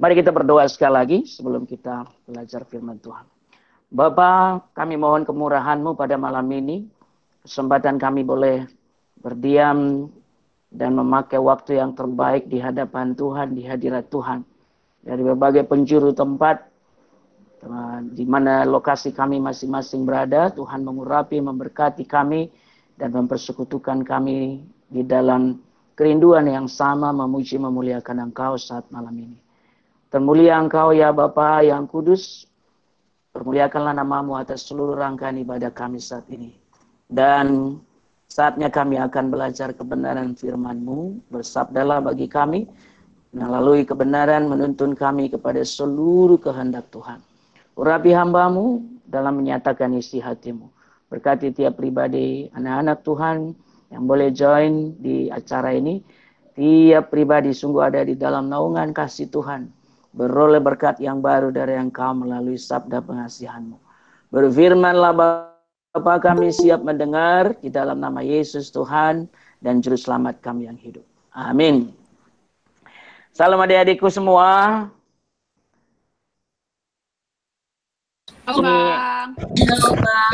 Mari kita berdoa sekali lagi sebelum kita belajar firman Tuhan. Bapa, kami mohon kemurahan-Mu pada malam ini. Kesempatan kami boleh berdiam dan memakai waktu yang terbaik di hadapan Tuhan, di hadirat Tuhan. Dari berbagai penjuru tempat, di mana lokasi kami masing-masing berada, Tuhan mengurapi, memberkati kami, dan mempersekutukan kami di dalam kerinduan yang sama memuji memuliakan Engkau saat malam ini. Termulia Engkau ya Bapa yang kudus, permuliakanlah namamu atas seluruh rangkaian ibadah kami saat ini. Dan saatnya kami akan belajar kebenaran firman-Mu, bersabdalah bagi kami, melalui kebenaran menuntun kami kepada seluruh kehendak Tuhan. Urapi hambamu dalam menyatakan isi hatimu. Berkati tiap pribadi, anak-anak Tuhan yang boleh join di acara ini. Tiap pribadi sungguh ada di dalam naungan kasih Tuhan. Beroleh berkat yang baru dari engkau melalui sabda pengasihanmu. Berfirmanlah Bapa kami siap mendengar di dalam nama Yesus Tuhan dan Juru Selamat kami yang hidup. Amin. Salam adik-adikku semua. Halo, Bang.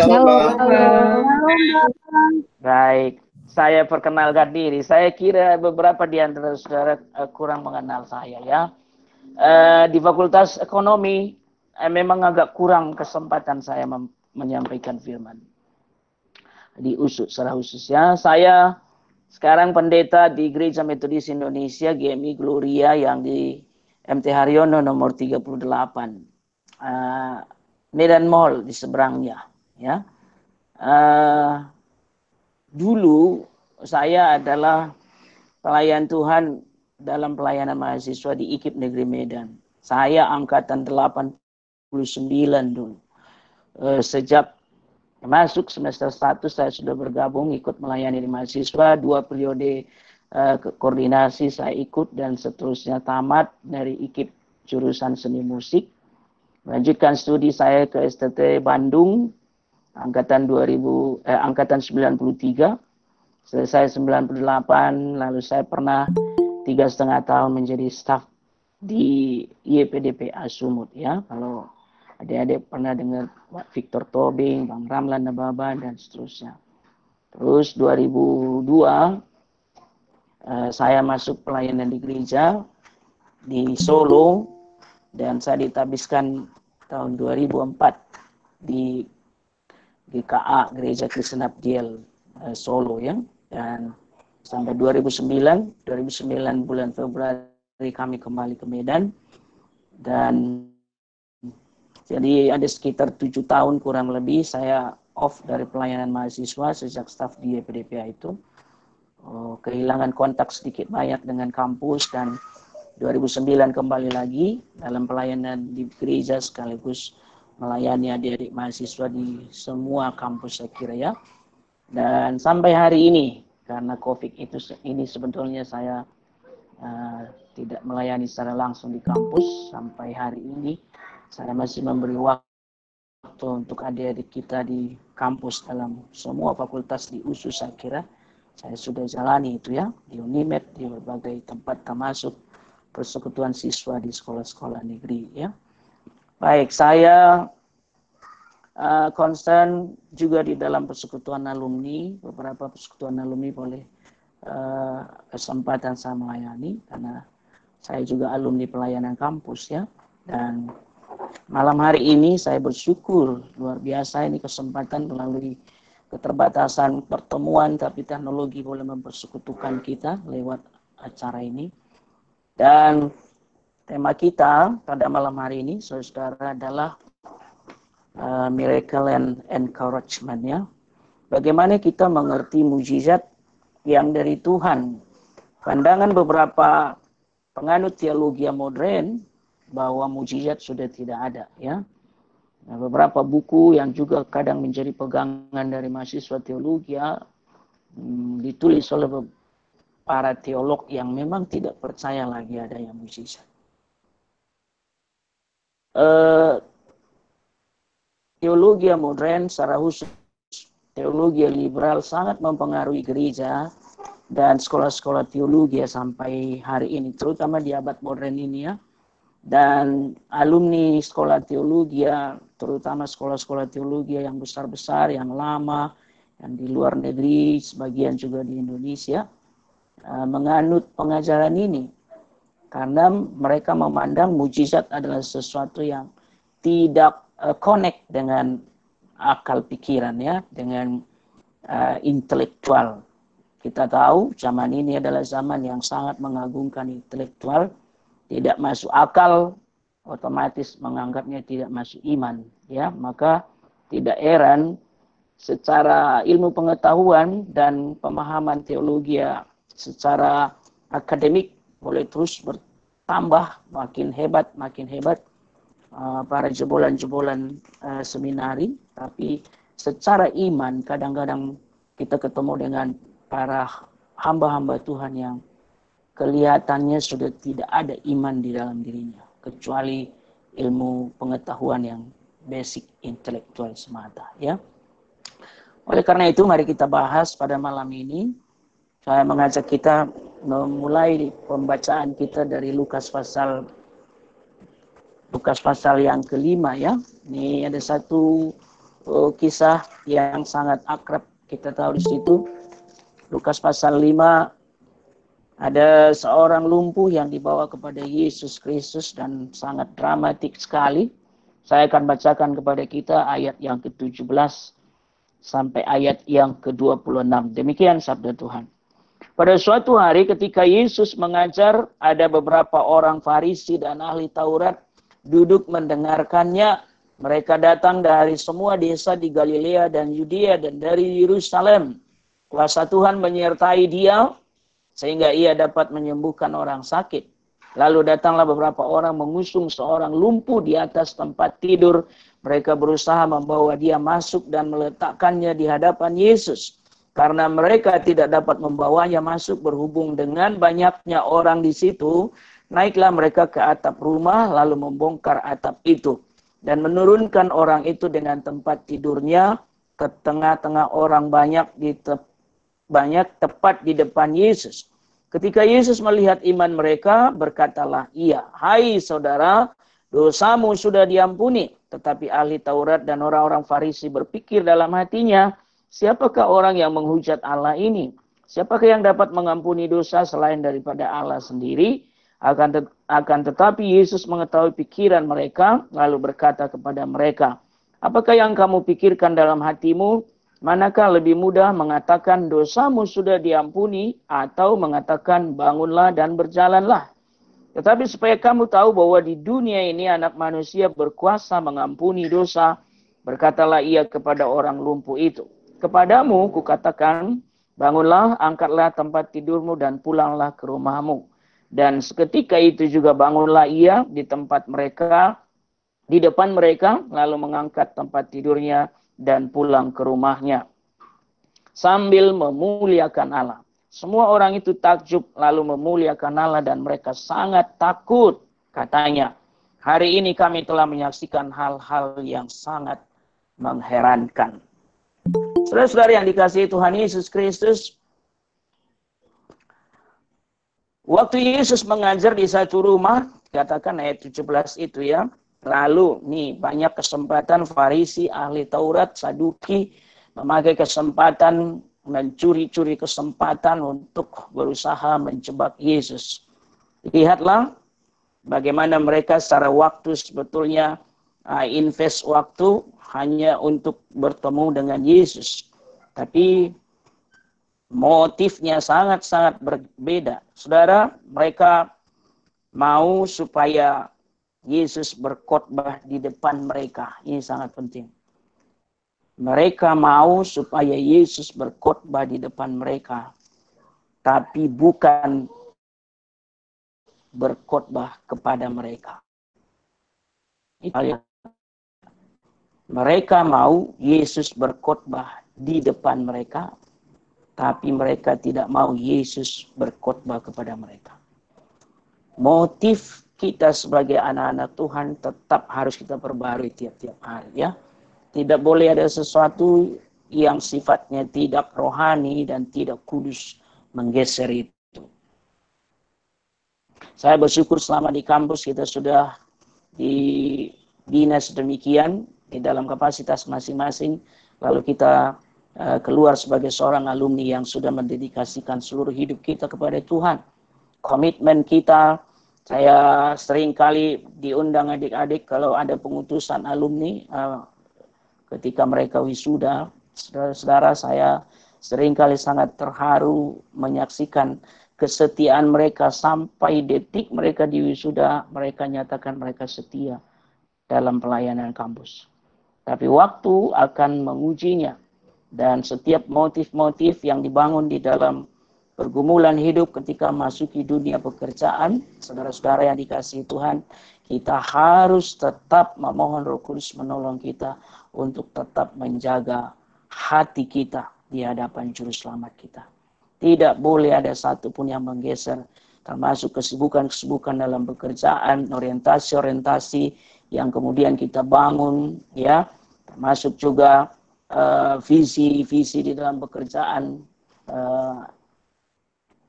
Halo, Bang. Baik, saya perkenalkan diri. Saya kira beberapa di antara saudara uh, kurang mengenal saya ya. Uh, di Fakultas Ekonomi uh, memang agak kurang kesempatan saya menyampaikan firman. Di USU secara khususnya saya sekarang pendeta di Gereja Metodis Indonesia GMI Gloria yang di MT Haryono nomor 38. Uh, Medan Mall di seberangnya ya uh, dulu saya adalah pelayan Tuhan dalam pelayanan mahasiswa di IKIP Negeri Medan. Saya angkatan 89 dulu. Uh, sejak masuk semester 1 saya sudah bergabung ikut melayani mahasiswa dua periode uh, koordinasi saya ikut dan seterusnya tamat dari IKIP jurusan seni musik. Melanjutkan studi saya ke STT Bandung angkatan 2000 eh, angkatan 93 selesai 98 lalu saya pernah tiga setengah tahun menjadi staf di YPDPA Sumut ya. Kalau adik-adik pernah dengar Victor Tobing, Bang Ramlan Nababa dan seterusnya. Terus 2002 eh, saya masuk pelayanan di gereja di Solo dan saya ditabiskan tahun 2004 di GKA Gereja Kristen Abdiel uh, Solo ya. Dan sampai 2009 2009 bulan Februari kami kembali ke Medan dan jadi ada sekitar tujuh tahun kurang lebih saya off dari pelayanan mahasiswa sejak staff di EPDPA itu oh, kehilangan kontak sedikit banyak dengan kampus dan 2009 kembali lagi dalam pelayanan di gereja sekaligus melayani adik-adik mahasiswa di semua kampus saya kira ya. Dan sampai hari ini karena COVID itu ini sebetulnya saya uh, tidak melayani secara langsung di kampus sampai hari ini saya masih memberi waktu untuk adik-adik kita di kampus dalam semua fakultas di USU saya kira saya sudah jalani itu ya di Unimed di berbagai tempat termasuk persekutuan siswa di sekolah-sekolah negeri ya. Baik, saya uh, juga di dalam persekutuan alumni, beberapa persekutuan alumni boleh uh, kesempatan saya melayani karena saya juga alumni pelayanan kampus ya. Dan malam hari ini saya bersyukur luar biasa ini kesempatan melalui keterbatasan pertemuan tapi teknologi boleh mempersekutukan kita lewat acara ini dan tema kita pada malam hari ini, saudara, adalah uh, miracle and encouragement ya. Bagaimana kita mengerti mujizat yang dari Tuhan. Pandangan beberapa penganut teologi modern bahwa mujizat sudah tidak ada ya. Nah, beberapa buku yang juga kadang menjadi pegangan dari mahasiswa teologi ya, hmm, ditulis oleh para teolog yang memang tidak percaya lagi ada yang mujizat. Uh, teologi modern secara khusus teologi liberal sangat mempengaruhi gereja dan sekolah-sekolah teologi sampai hari ini, terutama di abad modern ini ya. dan alumni sekolah teologi terutama sekolah-sekolah teologi yang besar-besar yang lama yang di luar negeri sebagian juga di Indonesia uh, menganut pengajaran ini karena mereka memandang mujizat adalah sesuatu yang tidak uh, connect dengan akal pikiran ya dengan uh, intelektual. Kita tahu zaman ini adalah zaman yang sangat mengagungkan intelektual. Tidak masuk akal otomatis menganggapnya tidak masuk iman ya. Maka tidak heran secara ilmu pengetahuan dan pemahaman teologi ya, secara akademik boleh terus bertambah makin hebat makin hebat uh, para jebolan-jebolan uh, seminari tapi secara iman kadang-kadang kita ketemu dengan para hamba-hamba Tuhan yang kelihatannya sudah tidak ada iman di dalam dirinya kecuali ilmu pengetahuan yang basic intelektual semata ya. Oleh karena itu mari kita bahas pada malam ini saya mengajak kita memulai pembacaan kita dari Lukas pasal Lukas pasal yang kelima ya. Ini ada satu uh, kisah yang sangat akrab kita tahu di situ. Lukas pasal 5 ada seorang lumpuh yang dibawa kepada Yesus Kristus dan sangat dramatik sekali. Saya akan bacakan kepada kita ayat yang ke-17 sampai ayat yang ke-26. Demikian sabda Tuhan. Pada suatu hari ketika Yesus mengajar, ada beberapa orang Farisi dan ahli Taurat duduk mendengarkannya. Mereka datang dari semua desa di Galilea dan Yudea dan dari Yerusalem. Kuasa Tuhan menyertai dia sehingga ia dapat menyembuhkan orang sakit. Lalu datanglah beberapa orang mengusung seorang lumpuh di atas tempat tidur. Mereka berusaha membawa dia masuk dan meletakkannya di hadapan Yesus. Karena mereka tidak dapat membawanya masuk berhubung dengan banyaknya orang di situ, naiklah mereka ke atap rumah lalu membongkar atap itu dan menurunkan orang itu dengan tempat tidurnya ke tengah-tengah orang banyak di banyak tepat di depan Yesus. Ketika Yesus melihat iman mereka, berkatalah ia, Hai saudara, dosamu sudah diampuni. Tetapi ahli Taurat dan orang-orang Farisi berpikir dalam hatinya, siapakah orang yang menghujat Allah ini? Siapakah yang dapat mengampuni dosa selain daripada Allah sendiri? Akan, tet akan tetapi Yesus mengetahui pikiran mereka, lalu berkata kepada mereka, Apakah yang kamu pikirkan dalam hatimu? Manakah lebih mudah mengatakan dosamu sudah diampuni atau mengatakan bangunlah dan berjalanlah? Tetapi supaya kamu tahu bahwa di dunia ini anak manusia berkuasa mengampuni dosa, berkatalah ia kepada orang lumpuh itu. Kepadamu kukatakan, bangunlah, angkatlah tempat tidurmu dan pulanglah ke rumahmu. Dan seketika itu juga bangunlah ia di tempat mereka, di depan mereka, lalu mengangkat tempat tidurnya dan pulang ke rumahnya sambil memuliakan Allah. Semua orang itu takjub lalu memuliakan Allah dan mereka sangat takut. Katanya, hari ini kami telah menyaksikan hal-hal yang sangat mengherankan. Saudara-saudara yang dikasihi Tuhan Yesus Kristus, waktu Yesus mengajar di satu rumah, katakan ayat 17 itu ya, Lalu nih banyak kesempatan Farisi, ahli Taurat, Saduki memakai kesempatan mencuri-curi kesempatan untuk berusaha menjebak Yesus. Lihatlah bagaimana mereka secara waktu sebetulnya uh, invest waktu hanya untuk bertemu dengan Yesus. Tapi motifnya sangat-sangat berbeda. Saudara, mereka mau supaya Yesus berkhotbah di depan mereka. Ini sangat penting. Mereka mau supaya Yesus berkhotbah di depan mereka. Tapi bukan berkhotbah kepada mereka. Mereka mau Yesus berkhotbah di depan mereka, tapi mereka tidak mau Yesus berkhotbah kepada mereka. Motif kita sebagai anak-anak Tuhan tetap harus kita perbarui tiap-tiap hari ya. Tidak boleh ada sesuatu yang sifatnya tidak rohani dan tidak kudus menggeser itu. Saya bersyukur selama di kampus kita sudah di dinas demikian di dalam kapasitas masing-masing. Lalu kita keluar sebagai seorang alumni yang sudah mendedikasikan seluruh hidup kita kepada Tuhan. Komitmen kita, saya sering kali diundang adik-adik kalau ada pengutusan alumni uh, ketika mereka wisuda. Saudara-saudara saya sering kali sangat terharu menyaksikan kesetiaan mereka sampai detik mereka di wisuda, mereka nyatakan mereka setia dalam pelayanan kampus. Tapi waktu akan mengujinya dan setiap motif-motif yang dibangun di dalam pergumulan hidup ketika masuki dunia pekerjaan, saudara-saudara yang dikasihi Tuhan, kita harus tetap memohon Roh Kudus menolong kita untuk tetap menjaga hati kita di hadapan juru selamat kita. Tidak boleh ada satupun yang menggeser, termasuk kesibukan-kesibukan dalam pekerjaan, orientasi-orientasi yang kemudian kita bangun, ya, termasuk juga eh, visi-visi uh, di dalam pekerjaan, eh,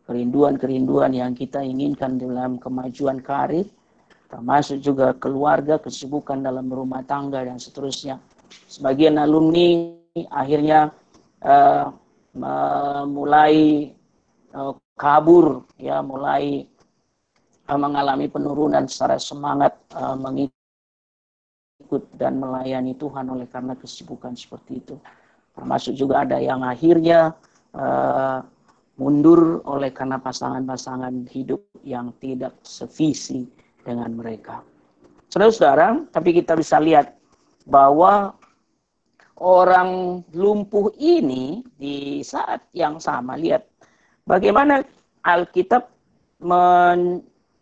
kerinduan-kerinduan yang kita inginkan dalam kemajuan karir, termasuk juga keluarga, kesibukan dalam rumah tangga dan seterusnya. Sebagian alumni akhirnya uh, mulai uh, kabur ya mulai uh, mengalami penurunan secara semangat uh, mengikut dan melayani Tuhan oleh karena kesibukan seperti itu. Termasuk juga ada yang akhirnya uh, mundur oleh karena pasangan-pasangan hidup yang tidak sevisi dengan mereka. Saudara-saudara tapi kita bisa lihat bahwa orang lumpuh ini di saat yang sama lihat bagaimana Alkitab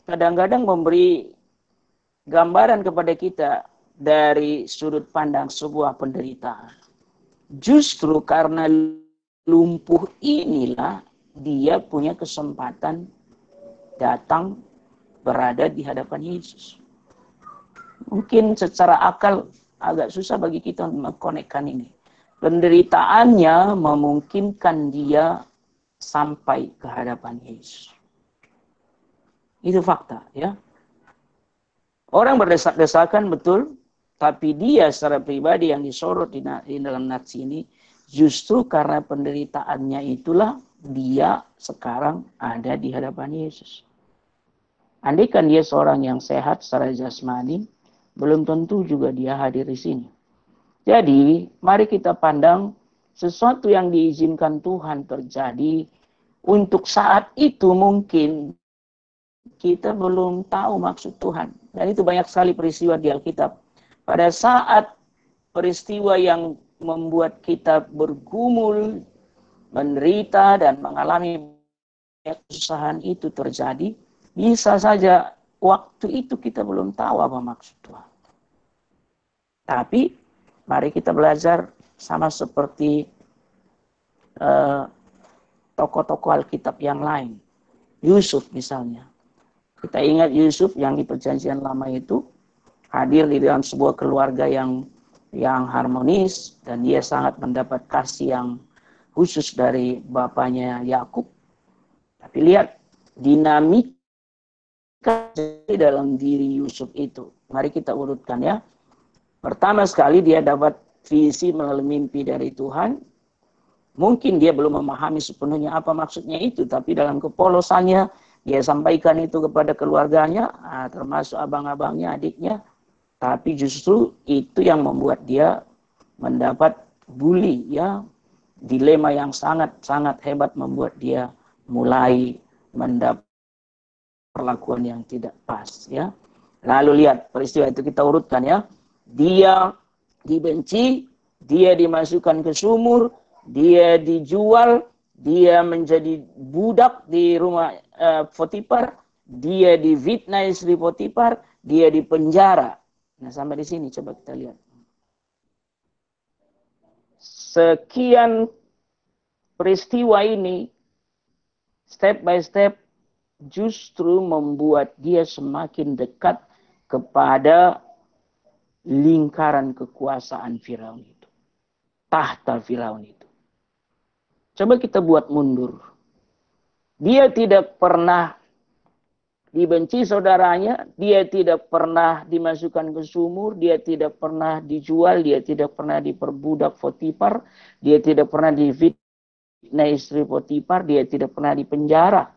kadang-kadang memberi gambaran kepada kita dari sudut pandang sebuah penderitaan. Justru karena lumpuh inilah dia punya kesempatan datang berada di hadapan Yesus. Mungkin secara akal agak susah bagi kita mengkonekkan ini. Penderitaannya memungkinkan dia sampai ke hadapan Yesus. Itu fakta ya. Orang berdesak-desakan betul, tapi dia secara pribadi yang disorot di, di dalam nats ini justru karena penderitaannya itulah dia sekarang ada di hadapan Yesus. Andai kan dia seorang yang sehat secara jasmani, belum tentu juga dia hadir di sini. Jadi, mari kita pandang sesuatu yang diizinkan Tuhan terjadi untuk saat itu mungkin kita belum tahu maksud Tuhan. Dan itu banyak sekali peristiwa di Alkitab. Pada saat peristiwa yang membuat kita bergumul, menderita, dan mengalami kesusahan itu terjadi, bisa saja waktu itu kita belum tahu apa maksud Tuhan. Tapi mari kita belajar sama seperti uh, tokoh-tokoh Alkitab yang lain. Yusuf misalnya. Kita ingat Yusuf yang di perjanjian lama itu hadir di dalam sebuah keluarga yang yang harmonis dan dia sangat mendapat kasih yang khusus dari bapaknya Yakub. Tapi lihat dinamik di dalam diri Yusuf itu. Mari kita urutkan ya. Pertama sekali dia dapat visi melalui mimpi dari Tuhan. Mungkin dia belum memahami sepenuhnya apa maksudnya itu, tapi dalam kepolosannya dia sampaikan itu kepada keluarganya, ah, termasuk abang-abangnya, adiknya. Tapi justru itu yang membuat dia mendapat bully ya, dilema yang sangat-sangat hebat membuat dia mulai mendapat perlakuan yang tidak pas ya. Lalu lihat peristiwa itu kita urutkan ya. Dia dibenci, dia dimasukkan ke sumur, dia dijual, dia menjadi budak di rumah uh, Potipar, dia difitnah istri Potipar, dia dipenjara. Nah, sampai di sini coba kita lihat. Sekian peristiwa ini step by step justru membuat dia semakin dekat kepada lingkaran kekuasaan Firaun itu. Tahta Firaun itu. Coba kita buat mundur. Dia tidak pernah dibenci saudaranya, dia tidak pernah dimasukkan ke sumur, dia tidak pernah dijual, dia tidak pernah diperbudak Potipar, dia tidak pernah difitnah istri Potipar, dia tidak pernah dipenjara.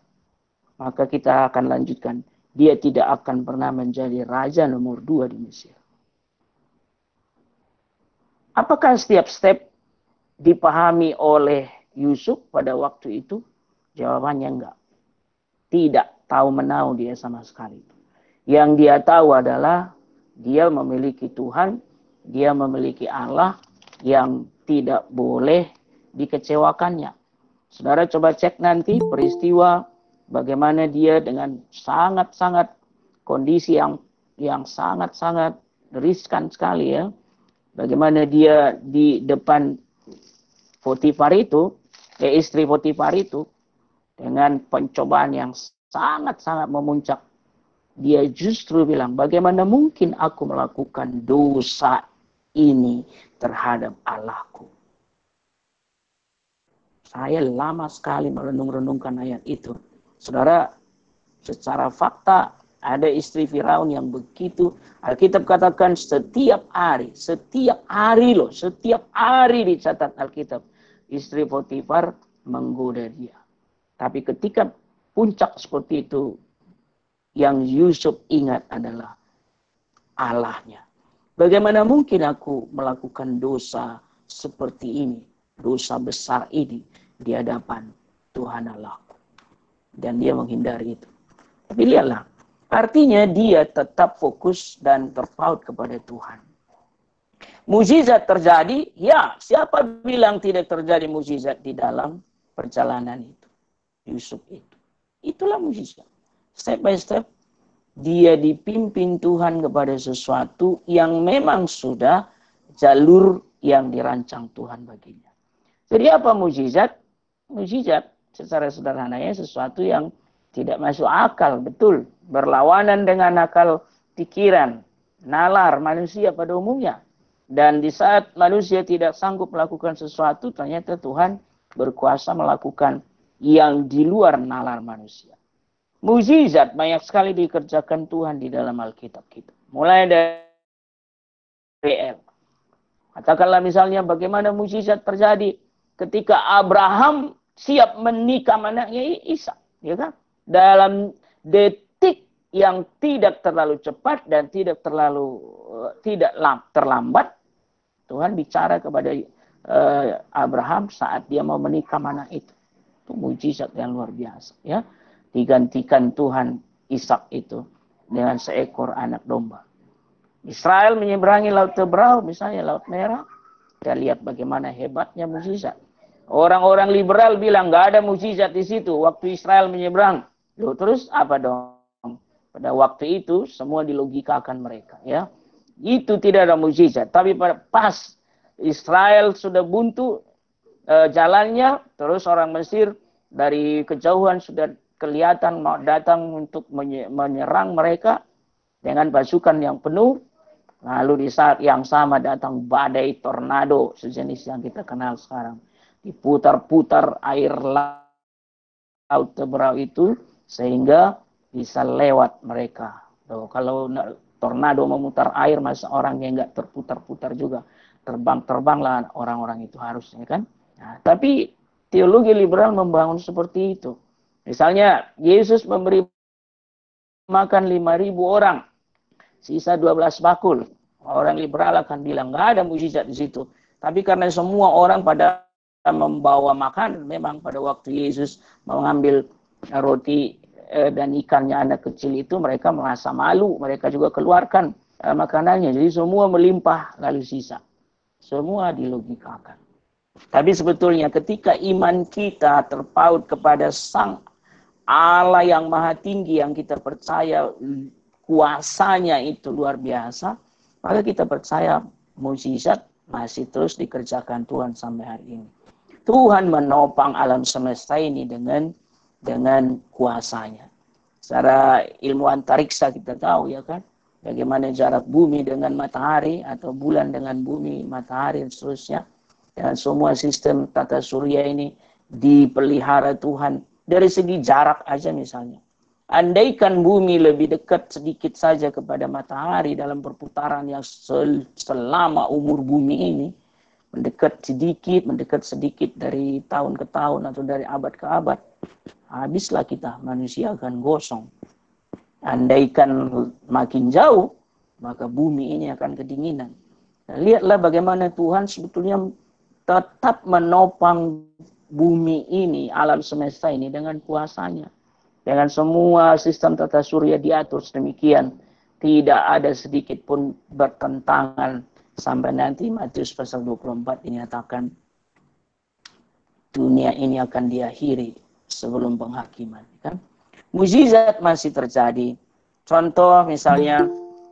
Maka kita akan lanjutkan. Dia tidak akan pernah menjadi raja nomor dua di Mesir. Apakah setiap step dipahami oleh Yusuf pada waktu itu? Jawabannya enggak. Tidak tahu menau dia sama sekali. Yang dia tahu adalah dia memiliki Tuhan, dia memiliki Allah yang tidak boleh dikecewakannya. Saudara coba cek nanti peristiwa bagaimana dia dengan sangat-sangat kondisi yang yang sangat-sangat riskan sekali ya. Bagaimana dia di depan Potifar itu, eh, istri Potifar itu dengan pencobaan yang sangat-sangat memuncak. Dia justru bilang, bagaimana mungkin aku melakukan dosa ini terhadap Allahku. Saya lama sekali merenung-renungkan ayat itu. Saudara, secara fakta ada istri Firaun yang begitu. Alkitab katakan setiap hari, setiap hari loh, setiap hari dicatat Alkitab. Istri Potifar menggoda dia. Tapi ketika puncak seperti itu yang Yusuf ingat adalah Allahnya. Bagaimana mungkin aku melakukan dosa seperti ini, dosa besar ini di hadapan Tuhan Allahku. Dan dia menghindari itu. Tapi lihatlah, artinya dia tetap fokus dan terpaut kepada Tuhan. Mujizat terjadi, ya siapa bilang tidak terjadi mujizat di dalam perjalanan itu. Yusuf itu. Itulah mujizat. Step by step, dia dipimpin Tuhan kepada sesuatu yang memang sudah jalur yang dirancang Tuhan baginya. Jadi apa mujizat? Mujizat secara sederhananya sesuatu yang tidak masuk akal, betul. Berlawanan dengan akal pikiran, nalar manusia pada umumnya. Dan di saat manusia tidak sanggup melakukan sesuatu, ternyata Tuhan berkuasa melakukan yang di luar nalar manusia. Mujizat banyak sekali dikerjakan Tuhan di dalam Alkitab kita. Mulai dari El. Katakanlah misalnya bagaimana mujizat terjadi ketika Abraham siap menikah anaknya Isa, ya kan? Dalam detik yang tidak terlalu cepat dan tidak terlalu uh, tidak terlambat, Tuhan bicara kepada uh, Abraham saat dia mau menikah anak itu. Itu mujizat yang luar biasa. Ya, digantikan Tuhan Ishak itu dengan seekor anak domba. Israel menyeberangi Laut Tebrau, misalnya Laut Merah. Kita lihat bagaimana hebatnya mujizat. Orang-orang liberal bilang nggak ada mujizat di situ waktu Israel menyeberang. Loh, terus apa dong? Pada waktu itu semua dilogikakan mereka, ya. Itu tidak ada mujizat, tapi pada pas Israel sudah buntu, uh, jalannya, terus orang Mesir dari kejauhan sudah kelihatan mau datang untuk menyerang mereka dengan pasukan yang penuh. Lalu di saat yang sama datang badai tornado sejenis yang kita kenal sekarang. Diputar-putar air laut teberau itu sehingga bisa lewat mereka. Tuh, kalau tornado memutar air masa orang yang nggak terputar-putar juga terbang-terbanglah orang-orang itu harusnya kan. Nah, tapi teologi liberal membangun seperti itu. Misalnya Yesus memberi makan 5.000 orang, sisa 12 bakul. Orang liberal akan bilang nggak ada mujizat di situ. Tapi karena semua orang pada membawa makan, memang pada waktu Yesus mengambil roti eh, dan ikannya anak kecil itu mereka merasa malu, mereka juga keluarkan eh, makanannya. Jadi semua melimpah lalu sisa. Semua dilogikakan. Tapi sebetulnya ketika iman kita terpaut kepada Sang Allah yang maha tinggi yang kita percaya kuasanya itu luar biasa, maka kita percaya mukjizat masih terus dikerjakan Tuhan sampai hari ini. Tuhan menopang alam semesta ini dengan dengan kuasanya. Secara ilmu antariksa kita tahu ya kan, bagaimana jarak bumi dengan matahari atau bulan dengan bumi, matahari dan seterusnya. Dan semua sistem tata surya ini dipelihara Tuhan dari segi jarak aja misalnya. andaikan bumi lebih dekat sedikit saja kepada matahari dalam perputaran yang sel selama umur bumi ini, mendekat sedikit, mendekat sedikit dari tahun ke tahun atau dari abad ke abad, habislah kita manusia akan gosong. Andaikan makin jauh, maka bumi ini akan kedinginan. Lihatlah bagaimana Tuhan sebetulnya tetap menopang bumi ini, alam semesta ini dengan kuasanya dengan semua sistem tata surya diatur sedemikian, tidak ada sedikit pun bertentangan sampai nanti Matius pasal 24 dinyatakan dunia ini akan diakhiri sebelum penghakiman. Kan? Mujizat masih terjadi. Contoh misalnya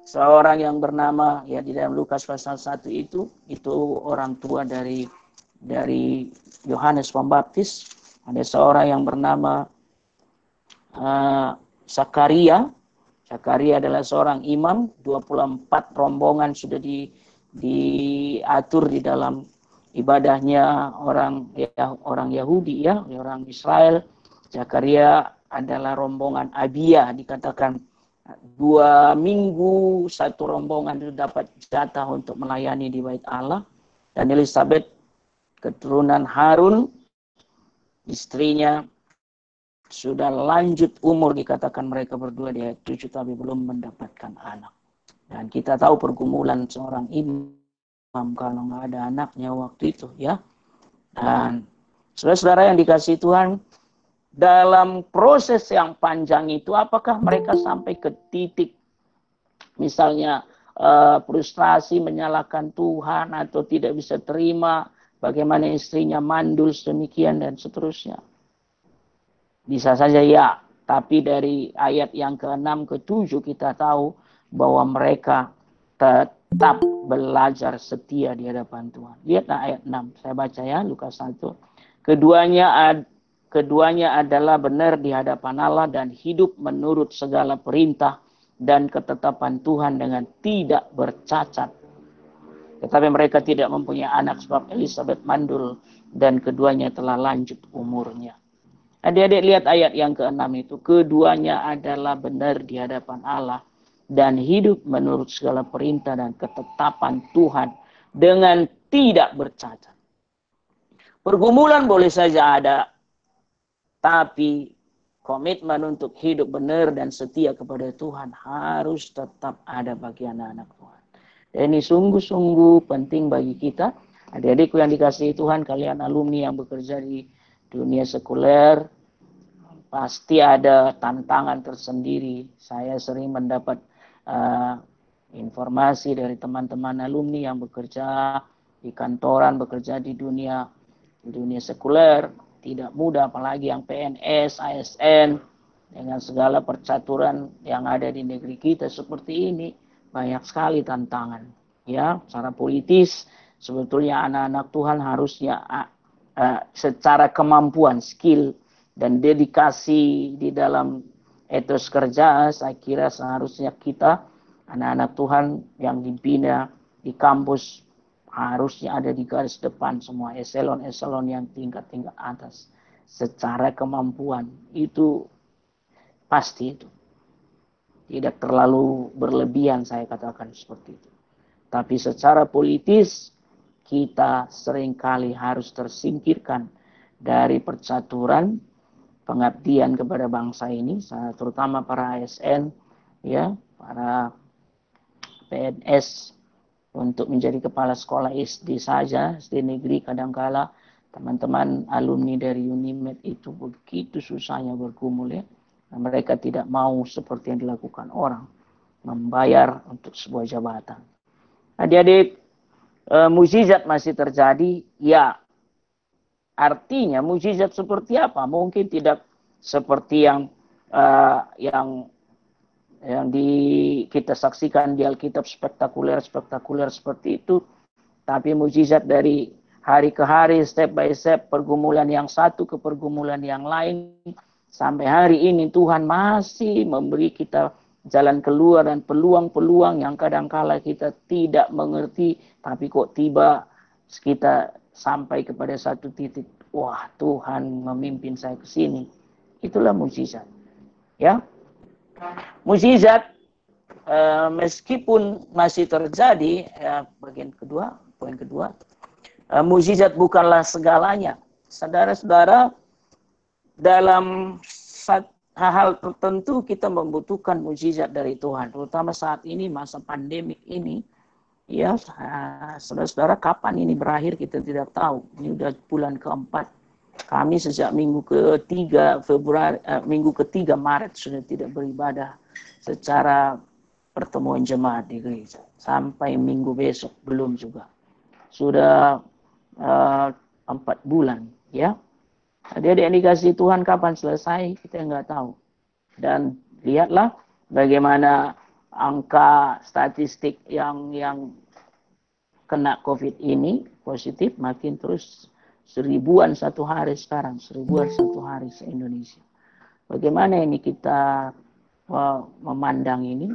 seorang yang bernama ya di dalam Lukas pasal 1 itu itu orang tua dari dari Yohanes Pembaptis ada seorang yang bernama uh, Sakaria. Sakaria adalah seorang imam, 24 rombongan sudah di, diatur di dalam ibadahnya orang ya, orang Yahudi ya, orang Israel. Zakaria adalah rombongan Abia dikatakan dua minggu satu rombongan itu dapat jatah untuk melayani di bait Allah dan Elizabeth keturunan Harun istrinya sudah lanjut umur dikatakan mereka berdua dia tujuh tapi belum mendapatkan anak. Dan kita tahu pergumulan seorang imam kalau nggak ada anaknya waktu itu ya. Dan saudara-saudara yang dikasih Tuhan, dalam proses yang panjang itu apakah mereka sampai ke titik misalnya uh, frustrasi menyalahkan Tuhan atau tidak bisa terima bagaimana istrinya mandul sedemikian dan seterusnya. Bisa saja ya, tapi dari ayat yang ke-6 ke-7 kita tahu bahwa mereka tetap belajar setia di hadapan Tuhan. Lihatlah ayat 6. Saya baca ya Lukas 1. Keduanya ad, keduanya adalah benar di hadapan Allah dan hidup menurut segala perintah dan ketetapan Tuhan dengan tidak bercacat. Tetapi mereka tidak mempunyai anak sebab Elizabeth mandul dan keduanya telah lanjut umurnya. Adik-adik lihat ayat yang ke-6 itu. Keduanya adalah benar di hadapan Allah. Dan hidup menurut segala perintah dan ketetapan Tuhan. Dengan tidak bercacat. Pergumulan boleh saja ada. Tapi komitmen untuk hidup benar dan setia kepada Tuhan harus tetap ada bagi anak-anak Tuhan. Ini sungguh-sungguh penting bagi kita. Adik-adikku yang dikasihi Tuhan, kalian alumni yang bekerja di dunia sekuler, pasti ada tantangan tersendiri. Saya sering mendapat uh, informasi dari teman-teman alumni yang bekerja di kantoran, bekerja di dunia di dunia sekuler, tidak mudah apalagi yang PNS, ASN dengan segala percaturan yang ada di negeri kita seperti ini banyak sekali tantangan. Ya, secara politis sebetulnya anak-anak Tuhan harusnya uh, secara kemampuan, skill dan dedikasi di dalam etos kerja, saya kira seharusnya kita anak-anak Tuhan yang dibina di kampus harusnya ada di garis depan semua eselon-eselon yang tingkat-tingkat atas secara kemampuan itu pasti itu tidak terlalu berlebihan saya katakan seperti itu tapi secara politis kita sering kali harus tersingkirkan dari percaturan pengabdian kepada bangsa ini, terutama para ASN, ya, para PNS untuk menjadi kepala sekolah SD saja, SD negeri kadangkala teman-teman alumni dari Unimed itu begitu susahnya bergumul ya. Dan mereka tidak mau seperti yang dilakukan orang, membayar untuk sebuah jabatan. Adik-adik, e, mukjizat masih terjadi, ya Artinya mujizat seperti apa? Mungkin tidak seperti yang uh, yang yang di kita saksikan di Alkitab spektakuler spektakuler seperti itu, tapi mujizat dari hari ke hari, step by step, pergumulan yang satu ke pergumulan yang lain, sampai hari ini Tuhan masih memberi kita jalan keluar dan peluang-peluang yang kadangkala kita tidak mengerti, tapi kok tiba kita sampai kepada satu titik, wah Tuhan memimpin saya ke sini. Itulah mujizat. Ya, Mujizat uh, meskipun masih terjadi ya, bagian kedua, poin kedua, uh, mujizat bukanlah segalanya. Saudara-saudara, dalam hal-hal tertentu kita membutuhkan mujizat dari Tuhan, terutama saat ini masa pandemik ini. Ya, saudara-saudara, kapan ini berakhir kita tidak tahu. Ini sudah bulan keempat. Kami sejak minggu ketiga Februari, eh, minggu ketiga Maret sudah tidak beribadah secara pertemuan jemaat di gereja. Sampai minggu besok belum juga. Sudah uh, empat bulan, ya. Dia dikasih Tuhan kapan selesai kita nggak tahu. Dan lihatlah bagaimana angka statistik yang yang kena COVID ini positif makin terus seribuan satu hari sekarang, seribuan satu hari se Indonesia. Bagaimana ini kita memandang ini?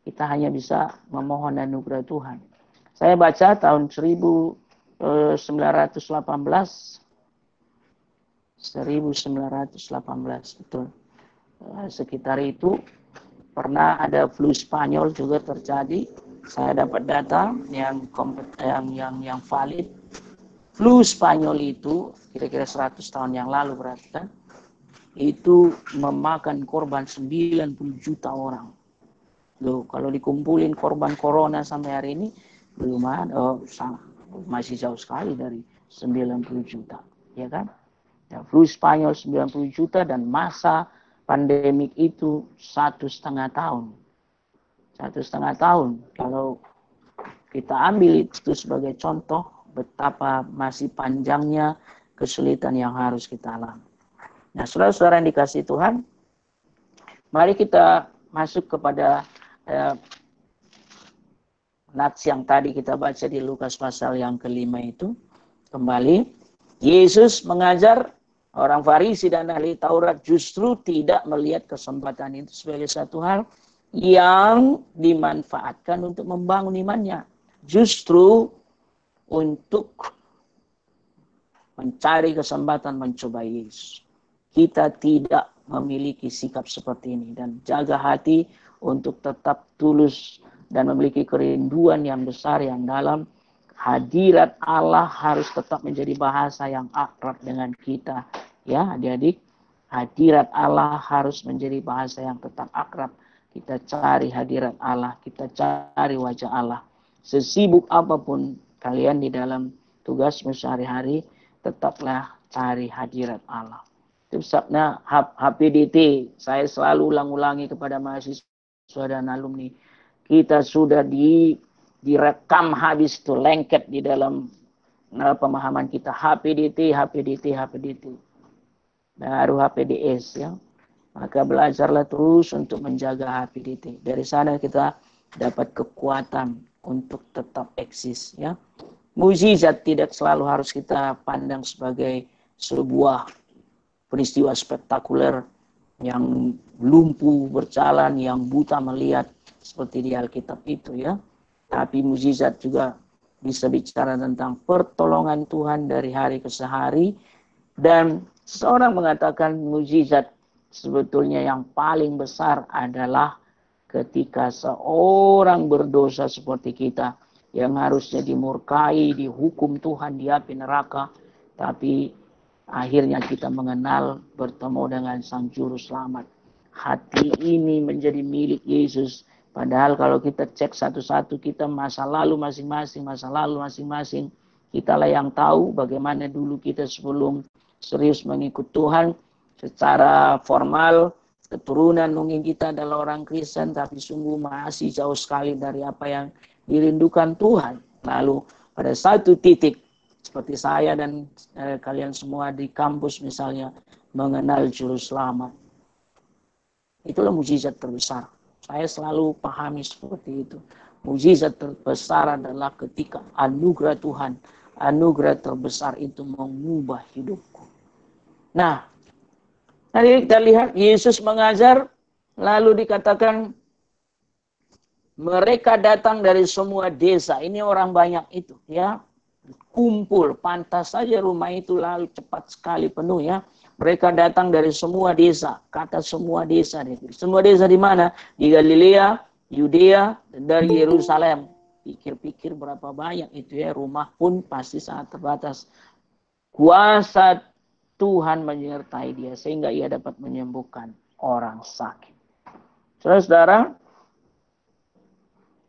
Kita hanya bisa memohon anugerah Tuhan. Saya baca tahun 1918 1918 betul. Uh, sekitar itu pernah ada flu Spanyol juga terjadi. Saya dapat data yang yang yang yang valid. Flu Spanyol itu kira-kira 100 tahun yang lalu berarti kan itu memakan korban 90 juta orang. Loh, kalau dikumpulin korban corona sampai hari ini belum ada, oh, masih jauh sekali dari 90 juta, ya kan? Ya, flu Spanyol 90 juta dan masa pandemik itu satu setengah tahun. Satu setengah tahun. Kalau kita ambil itu sebagai contoh betapa masih panjangnya kesulitan yang harus kita alami. Nah, saudara-saudara yang dikasih Tuhan, mari kita masuk kepada eh, nats yang tadi kita baca di Lukas pasal yang kelima itu. Kembali, Yesus mengajar Orang Farisi dan ahli Taurat justru tidak melihat kesempatan itu sebagai satu hal yang dimanfaatkan untuk membangun imannya. Justru untuk mencari kesempatan mencoba Yesus. Kita tidak memiliki sikap seperti ini dan jaga hati untuk tetap tulus dan memiliki kerinduan yang besar yang dalam hadirat Allah harus tetap menjadi bahasa yang akrab dengan kita. Ya, adik-adik, hadirat Allah harus menjadi bahasa yang tetap akrab. Kita cari hadirat Allah, kita cari wajah Allah. Sesibuk apa pun kalian di dalam tugasmu sehari-hari, tetaplah cari hadirat Allah. Itu sabda HPDT, saya selalu ulang-ulangi kepada mahasiswa dan alumni. Kita sudah di direkam habis itu lengket di dalam uh, pemahaman kita HPDT, HPDT, HPDT. Baru HPDS ya. Maka belajarlah terus untuk menjaga HPDT. Dari sana kita dapat kekuatan untuk tetap eksis ya. Mujizat tidak selalu harus kita pandang sebagai sebuah peristiwa spektakuler yang lumpuh berjalan, yang buta melihat seperti di Alkitab itu ya. Tapi mujizat juga bisa bicara tentang pertolongan Tuhan dari hari ke sehari. Dan seorang mengatakan mujizat sebetulnya yang paling besar adalah ketika seorang berdosa seperti kita yang harusnya dimurkai, dihukum Tuhan di api neraka, tapi akhirnya kita mengenal bertemu dengan Sang Juru Selamat. Hati ini menjadi milik Yesus Padahal kalau kita cek satu-satu kita masa lalu masing-masing, masa lalu masing-masing, kitalah yang tahu bagaimana dulu kita sebelum serius mengikut Tuhan secara formal keturunan mungkin kita adalah orang Kristen tapi sungguh masih jauh sekali dari apa yang dirindukan Tuhan. Lalu pada satu titik seperti saya dan eh, kalian semua di kampus misalnya mengenal juru selamat. Itulah mujizat terbesar saya selalu pahami seperti itu. Mujizat terbesar adalah ketika anugerah Tuhan, anugerah terbesar itu mengubah hidupku. Nah, tadi kita lihat Yesus mengajar, lalu dikatakan mereka datang dari semua desa. Ini orang banyak itu, ya. kumpul. Pantas saja rumah itu lalu cepat sekali penuh ya. Mereka datang dari semua desa. Kata semua desa. Semua desa di mana? Di Galilea, Yudea, dan dari Yerusalem. Pikir-pikir berapa banyak itu ya. Rumah pun pasti sangat terbatas. Kuasa Tuhan menyertai dia sehingga ia dapat menyembuhkan orang sakit. Saudara-saudara,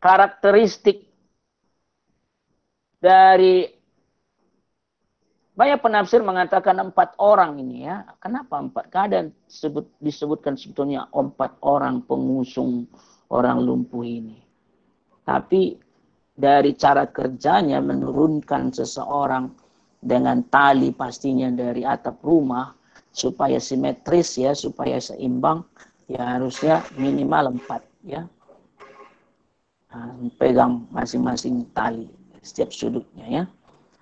karakteristik dari banyak penafsir mengatakan empat orang ini ya. Kenapa empat? Keadaan disebut, disebutkan sebetulnya empat orang pengusung orang lumpuh ini. Tapi dari cara kerjanya menurunkan seseorang dengan tali pastinya dari atap rumah supaya simetris ya, supaya seimbang ya harusnya minimal empat ya. Nah, pegang masing-masing tali setiap sudutnya ya.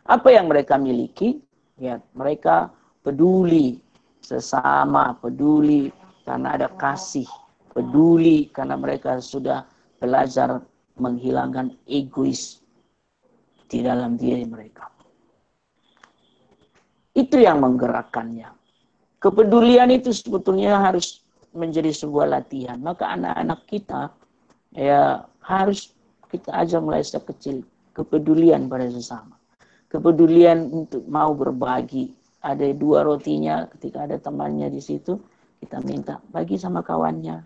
Apa yang mereka miliki? Ya, mereka peduli sesama, peduli karena ada kasih, peduli karena mereka sudah belajar menghilangkan egois di dalam diri mereka. Itu yang menggerakkannya. Kepedulian itu sebetulnya harus menjadi sebuah latihan. Maka anak-anak kita ya harus kita ajar mulai sejak kecil kepedulian pada sesama. Kepedulian untuk mau berbagi. Ada dua rotinya ketika ada temannya di situ, kita minta bagi sama kawannya.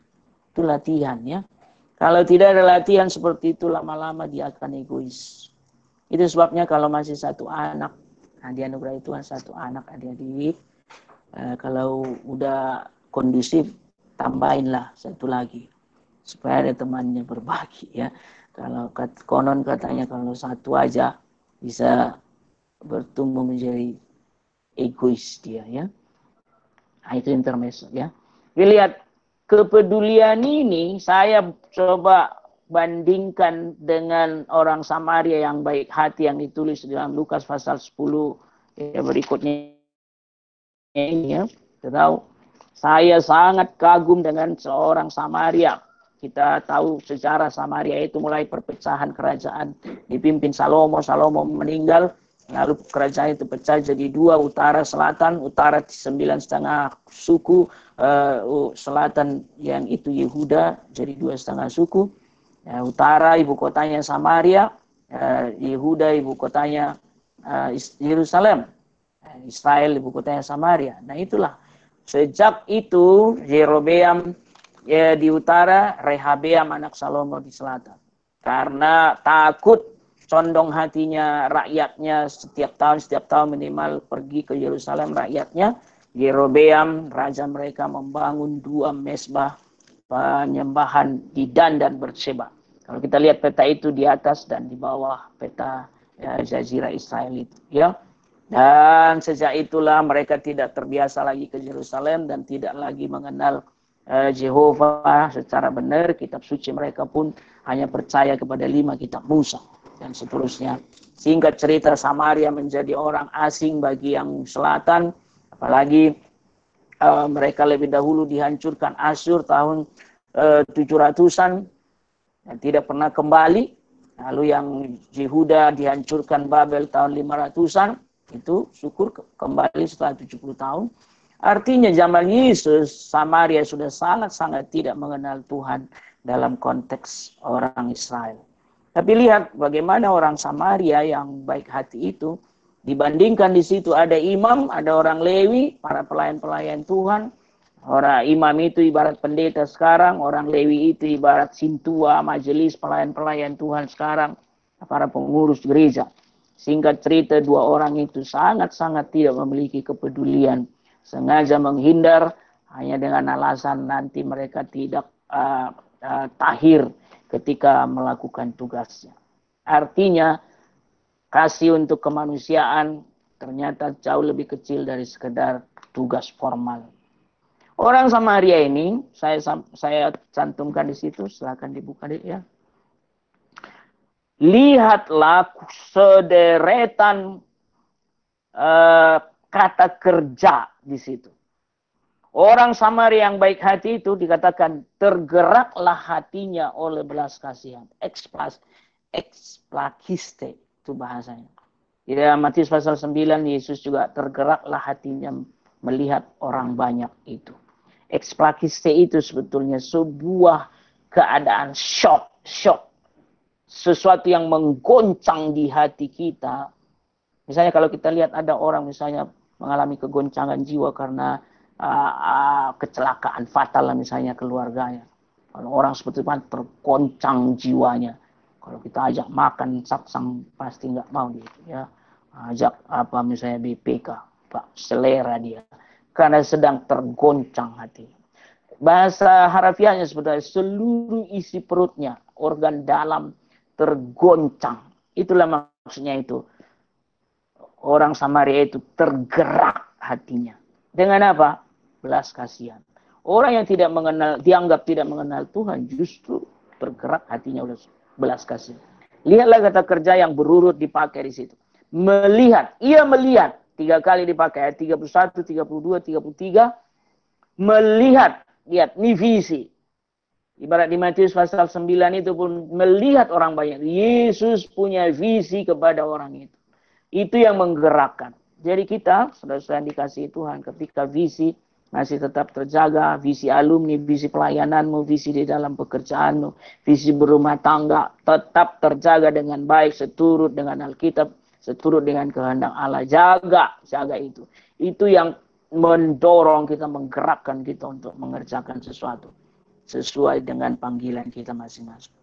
Itu latihan ya. Kalau tidak ada latihan seperti itu lama-lama dia akan egois. Itu sebabnya kalau masih satu anak, nah dianugerahi Tuhan satu anak adik-adik, eh, kalau udah kondusif tambahinlah satu lagi supaya ada temannya berbagi ya kalau konon katanya kalau satu aja bisa bertumbuh menjadi egois dia ya. Nah, itu intermezzo ya. Lihat kepedulian ini saya coba bandingkan dengan orang Samaria yang baik hati yang ditulis dalam Lukas pasal 10 ya berikutnya ini ya. Tahu saya sangat kagum dengan seorang Samaria kita tahu sejarah Samaria itu mulai perpecahan kerajaan dipimpin Salomo. Salomo meninggal, lalu kerajaan itu pecah jadi dua, utara, selatan. Utara sembilan setengah suku, uh, selatan yang itu Yehuda jadi dua setengah suku. Uh, utara ibu kotanya Samaria, uh, Yehuda ibu kotanya uh, Yerusalem. Israel ibu kotanya Samaria. Nah itulah sejak itu Jerobeam ya di utara, Rehabeam anak Salomo di selatan. Karena takut condong hatinya rakyatnya setiap tahun setiap tahun minimal pergi ke Yerusalem rakyatnya Yerobeam raja mereka membangun dua mesbah penyembahan di Dan dan Berseba. Kalau kita lihat peta itu di atas dan di bawah peta ya, Jazirah Israel itu ya. Dan sejak itulah mereka tidak terbiasa lagi ke Yerusalem dan tidak lagi mengenal uh, Jehovah secara benar, kitab suci mereka pun hanya percaya kepada lima kitab Musa dan seterusnya. Singkat cerita Samaria menjadi orang asing bagi yang selatan, apalagi uh, mereka lebih dahulu dihancurkan Asyur tahun uh, 700-an dan tidak pernah kembali. Lalu yang Yehuda dihancurkan Babel tahun 500-an, itu syukur kembali setelah 70 tahun. Artinya zaman Yesus, Samaria sudah sangat-sangat tidak mengenal Tuhan dalam konteks orang Israel. Tapi lihat bagaimana orang Samaria yang baik hati itu, dibandingkan di situ ada imam, ada orang Lewi, para pelayan-pelayan Tuhan. Orang imam itu ibarat pendeta sekarang, orang Lewi itu ibarat sintua, majelis pelayan-pelayan Tuhan sekarang, para pengurus gereja. Singkat cerita, dua orang itu sangat-sangat tidak memiliki kepedulian sengaja menghindar hanya dengan alasan nanti mereka tidak uh, uh, tahir ketika melakukan tugasnya. Artinya kasih untuk kemanusiaan ternyata jauh lebih kecil dari sekedar tugas formal. Orang Samaria ini saya saya cantumkan di situ, silakan dibuka deh ya. Lihatlah sederetan uh, kata kerja di situ. Orang Samaria yang baik hati itu dikatakan tergeraklah hatinya oleh belas kasihan. Explas, explakiste itu bahasanya. Ya, Matius pasal 9, Yesus juga tergeraklah hatinya melihat orang banyak itu. Eksprakiste itu sebetulnya sebuah keadaan shock, shock. Sesuatu yang menggoncang di hati kita. Misalnya kalau kita lihat ada orang misalnya mengalami kegoncangan jiwa karena uh, kecelakaan fatal lah misalnya keluarganya. Kalau orang seperti itu tergoncang jiwanya kalau kita ajak makan saksang pasti nggak mau dia ya. Ajak apa misalnya BPK, Pak selera dia. Karena sedang tergoncang hati. Bahasa harafiahnya sebetulnya seluruh isi perutnya, organ dalam tergoncang. Itulah maksudnya itu. Orang Samaria itu tergerak hatinya. Dengan apa? Belas kasihan. Orang yang tidak mengenal, dianggap tidak mengenal Tuhan justru tergerak hatinya oleh belas kasih. Lihatlah kata kerja yang berurut dipakai di situ. Melihat, ia melihat tiga kali dipakai ayat 31, 32, 33. Melihat, lihat, ini visi. Ibarat di Matius pasal 9 itu pun melihat orang banyak. Yesus punya visi kepada orang itu. Itu yang menggerakkan. Jadi kita, saudara-saudara dikasih Tuhan, ketika visi masih tetap terjaga, visi alumni, visi pelayananmu, visi di dalam pekerjaanmu, visi berumah tangga tetap terjaga dengan baik seturut dengan Alkitab, seturut dengan kehendak Allah. Jaga, jaga itu. Itu yang mendorong kita, menggerakkan kita untuk mengerjakan sesuatu sesuai dengan panggilan kita masing-masing.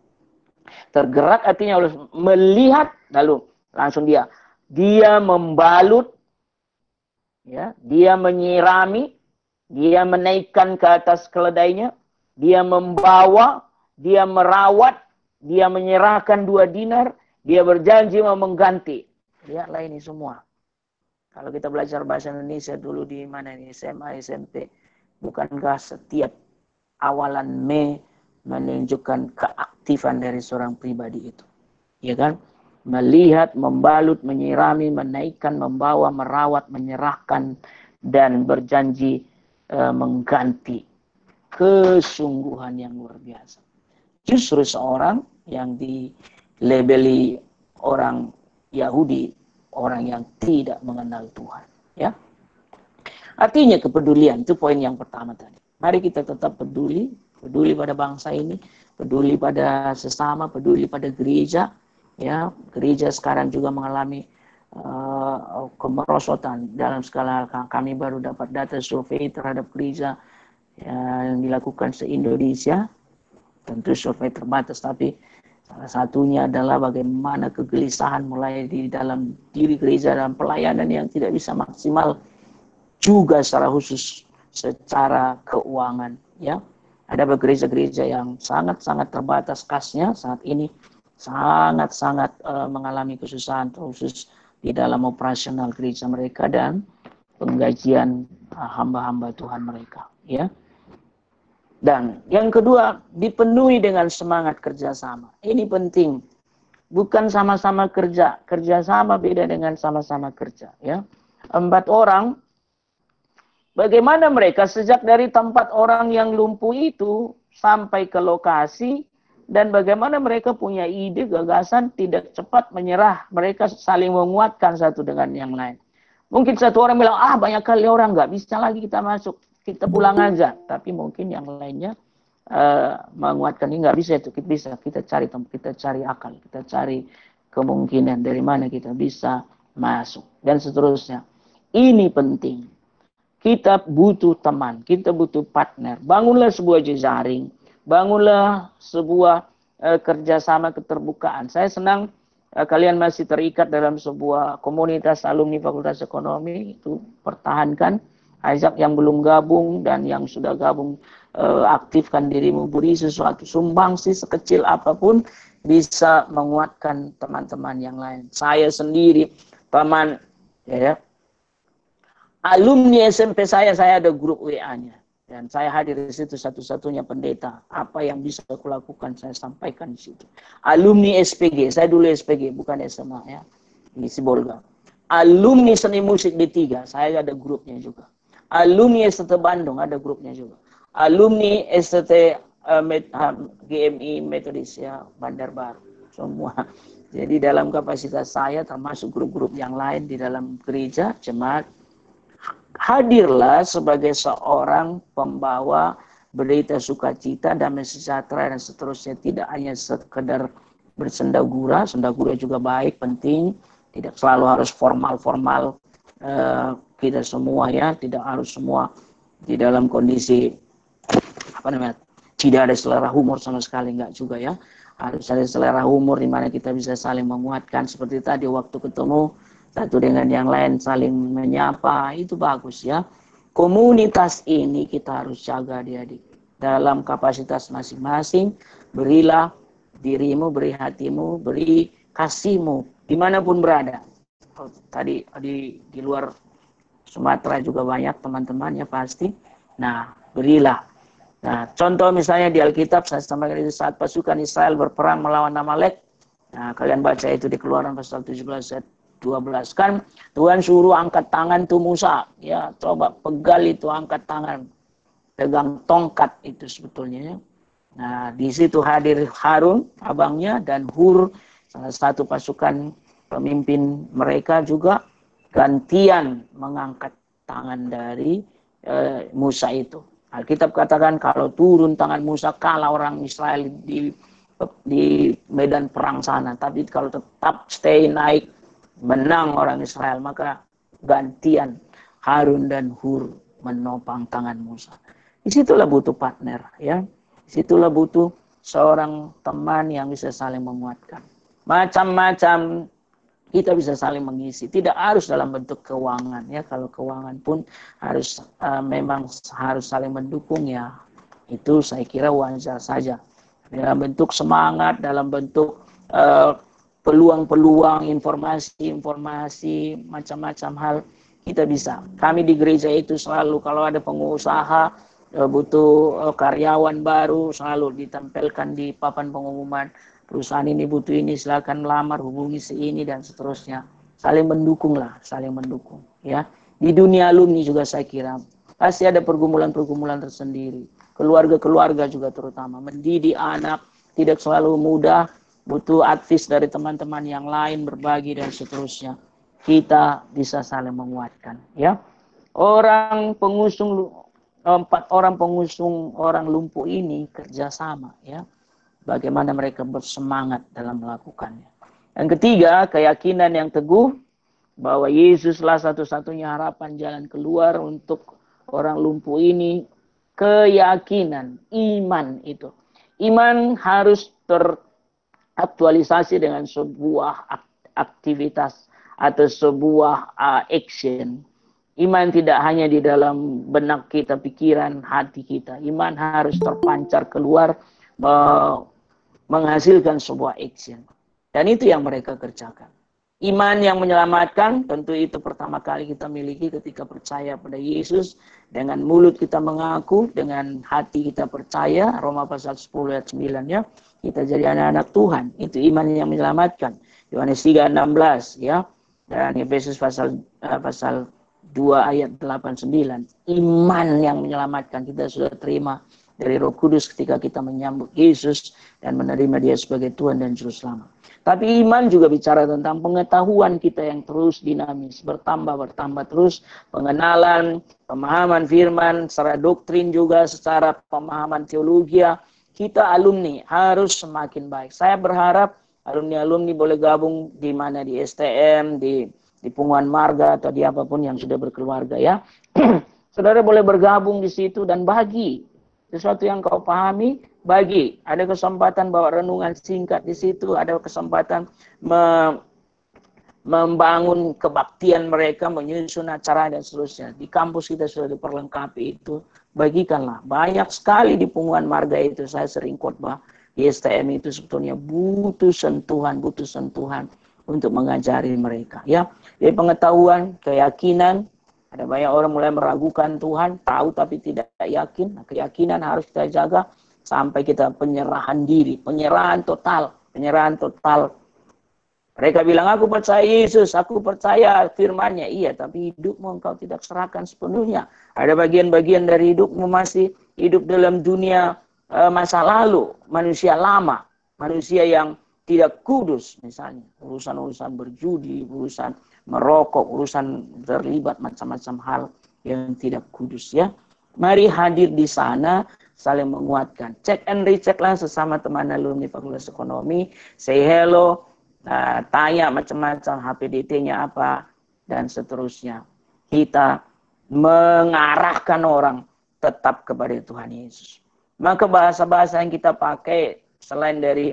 Tergerak artinya harus melihat lalu langsung dia dia membalut ya, dia menyirami dia menaikkan ke atas keledainya, dia membawa, dia merawat, dia menyerahkan dua dinar, dia berjanji mau mengganti. Lihatlah ini semua. Kalau kita belajar bahasa Indonesia dulu di mana ini SMA, SMP, bukankah setiap awalan Mei menunjukkan keaktifan dari seorang pribadi itu? Ya kan? Melihat, membalut, menyirami, menaikkan, membawa, merawat, menyerahkan, dan berjanji uh, mengganti kesungguhan yang luar biasa. Justru seorang yang dilebeli orang Yahudi, orang yang tidak mengenal Tuhan. Ya, Artinya kepedulian, itu poin yang pertama tadi. Mari kita tetap peduli, peduli pada bangsa ini, peduli pada sesama, peduli pada gereja. Ya, gereja sekarang juga mengalami uh, kemerosotan dalam skala kami baru dapat data survei terhadap gereja yang dilakukan se-Indonesia. Tentu survei terbatas tapi salah satunya adalah bagaimana kegelisahan mulai di dalam diri gereja dan pelayanan yang tidak bisa maksimal juga secara khusus secara keuangan ya. Ada gereja-gereja yang sangat-sangat terbatas kasnya saat ini sangat-sangat uh, mengalami kesusahan khusus di dalam operasional gereja mereka dan penggajian ah, hamba-hamba Tuhan mereka ya. Dan yang kedua dipenuhi dengan semangat kerjasama. Ini penting. Bukan sama-sama kerja. Kerjasama beda dengan sama-sama kerja ya. Empat orang bagaimana mereka sejak dari tempat orang yang lumpuh itu sampai ke lokasi dan bagaimana mereka punya ide, gagasan, tidak cepat menyerah. Mereka saling menguatkan satu dengan yang lain. Mungkin satu orang bilang, ah banyak kali orang nggak bisa lagi kita masuk, kita pulang aja. Tapi mungkin yang lainnya uh, menguatkan ini nggak bisa itu, kita bisa kita cari kita cari akal, kita cari kemungkinan dari mana kita bisa masuk dan seterusnya. Ini penting. Kita butuh teman, kita butuh partner. Bangunlah sebuah jejaring bangunlah sebuah uh, kerjasama keterbukaan. Saya senang uh, kalian masih terikat dalam sebuah komunitas alumni Fakultas Ekonomi itu pertahankan. Ajak yang belum gabung dan yang sudah gabung uh, aktifkan dirimu beri sesuatu sumbang sih sekecil apa pun bisa menguatkan teman-teman yang lain. Saya sendiri paman ya, alumni SMP saya saya ada grup WA-nya. Dan saya hadir di situ satu-satunya pendeta. Apa yang bisa aku lakukan saya sampaikan di situ. Alumni SPG, saya dulu SPG bukan SMA ya. Di Sibolga. Alumni seni musik di tiga, saya ada grupnya juga. Alumni ST Bandung ada grupnya juga. Alumni ST uh, Met, uh, GMI Metodis ya Bandar Baru. Semua Jadi dalam kapasitas saya termasuk grup-grup yang lain di dalam gereja, jemaat, hadirlah sebagai seorang pembawa berita sukacita, damai sejahtera dan seterusnya. Tidak hanya sekedar bersendagura, sendagura juga baik, penting, tidak selalu harus formal-formal uh, kita semua ya, tidak harus semua di dalam kondisi apa namanya tidak ada selera humor sama sekali enggak juga ya. Harus ada selera humor di mana kita bisa saling menguatkan. Seperti tadi waktu ketemu satu dengan yang lain saling menyapa. Itu bagus ya. Komunitas ini kita harus jaga adik-adik. Dalam kapasitas masing-masing berilah dirimu beri hatimu beri kasihmu di mana pun berada. Oh, tadi di di luar Sumatera juga banyak teman-temannya pasti. Nah berilah. Nah, contoh misalnya di Alkitab saya sampaikan itu saat pasukan Israel berperang melawan Amalek. Nah, kalian baca itu di Keluaran pasal 17 ayat 12 kan Tuhan suruh angkat tangan tuh Musa ya coba pegal itu angkat tangan pegang tongkat itu sebetulnya ya. Nah di situ hadir Harun abangnya dan Hur salah satu pasukan pemimpin mereka juga gantian mengangkat tangan dari e, Musa itu. Alkitab katakan kalau turun tangan Musa kalah orang Israel di di medan perang sana. Tapi kalau tetap stay naik menang orang Israel maka gantian Harun dan Hur menopang tangan Musa. Di situlah butuh partner ya. Di situlah butuh seorang teman yang bisa saling menguatkan. Macam-macam kita bisa saling mengisi. Tidak harus dalam bentuk keuangan ya. Kalau keuangan pun harus uh, memang harus saling mendukung ya. Itu saya kira wajar saja. Dalam bentuk semangat, dalam bentuk eh, peluang-peluang, informasi-informasi, macam-macam hal kita bisa. Kami di gereja itu selalu kalau ada pengusaha uh, butuh uh, karyawan baru selalu ditempelkan di papan pengumuman. Perusahaan ini butuh ini silakan melamar hubungi si ini dan seterusnya. Saling mendukung lah saling mendukung ya. Di dunia alumni juga saya kira pasti ada pergumulan-pergumulan tersendiri. Keluarga-keluarga juga terutama. Mendidik anak tidak selalu mudah butuh advis dari teman-teman yang lain berbagi dan seterusnya kita bisa saling menguatkan ya orang pengusung empat orang pengusung orang lumpuh ini kerjasama ya bagaimana mereka bersemangat dalam melakukannya. Yang ketiga, keyakinan yang teguh bahwa Yesuslah satu-satunya harapan jalan keluar untuk orang lumpuh ini. Keyakinan, iman itu. Iman harus teraktualisasi dengan sebuah aktivitas atau sebuah uh, action. Iman tidak hanya di dalam benak kita, pikiran, hati kita. Iman harus terpancar keluar menghasilkan sebuah action. Dan itu yang mereka kerjakan. Iman yang menyelamatkan, tentu itu pertama kali kita miliki ketika percaya pada Yesus. Dengan mulut kita mengaku, dengan hati kita percaya, Roma pasal 10 ayat 9 ya. Kita jadi anak-anak Tuhan, itu iman yang menyelamatkan. Yohanes 3 16 ya. Dan Efesus pasal uh, pasal 2 ayat 8 9. Iman yang menyelamatkan kita sudah terima dari Roh Kudus ketika kita menyambut Yesus dan menerima Dia sebagai Tuhan dan Juru Selamat. Tapi iman juga bicara tentang pengetahuan kita yang terus dinamis, bertambah, bertambah terus, pengenalan, pemahaman firman, secara doktrin juga, secara pemahaman teologi, kita alumni harus semakin baik. Saya berharap alumni-alumni boleh gabung di mana di STM, di di Punguan Marga atau di apa pun yang sudah berkeluarga ya. Saudara boleh bergabung di situ dan bagi sesuatu yang kau pahami, bagi. Ada kesempatan bawa renungan singkat di situ, ada kesempatan me membangun kebaktian mereka, menyusun acara dan seterusnya. Di kampus kita sudah diperlengkapi itu. Bagikanlah. Banyak sekali di punguan marga itu. Saya sering khotbah di STM itu sebetulnya butuh sentuhan, butuh sentuhan untuk mengajari mereka. Ya, jadi pengetahuan, keyakinan, ada banyak orang mulai meragukan Tuhan, tahu tapi tidak yakin. Nah, keyakinan harus kita jaga sampai kita penyerahan diri, penyerahan total, penyerahan total. Mereka bilang, aku percaya Yesus, aku percaya firmannya. Iya, tapi hidupmu engkau tidak serahkan sepenuhnya. Ada bagian-bagian dari hidupmu masih hidup dalam dunia uh, masa lalu, manusia lama, manusia yang tidak kudus misalnya urusan-urusan berjudi, urusan merokok, urusan terlibat macam-macam hal yang tidak kudus ya. Mari hadir di sana saling menguatkan. Cek and recheck lah sesama teman alumni Fakultas Ekonomi, say hello, uh, tanya macam-macam HPDT-nya apa dan seterusnya. Kita mengarahkan orang tetap kepada Tuhan Yesus. Maka bahasa-bahasa yang kita pakai selain dari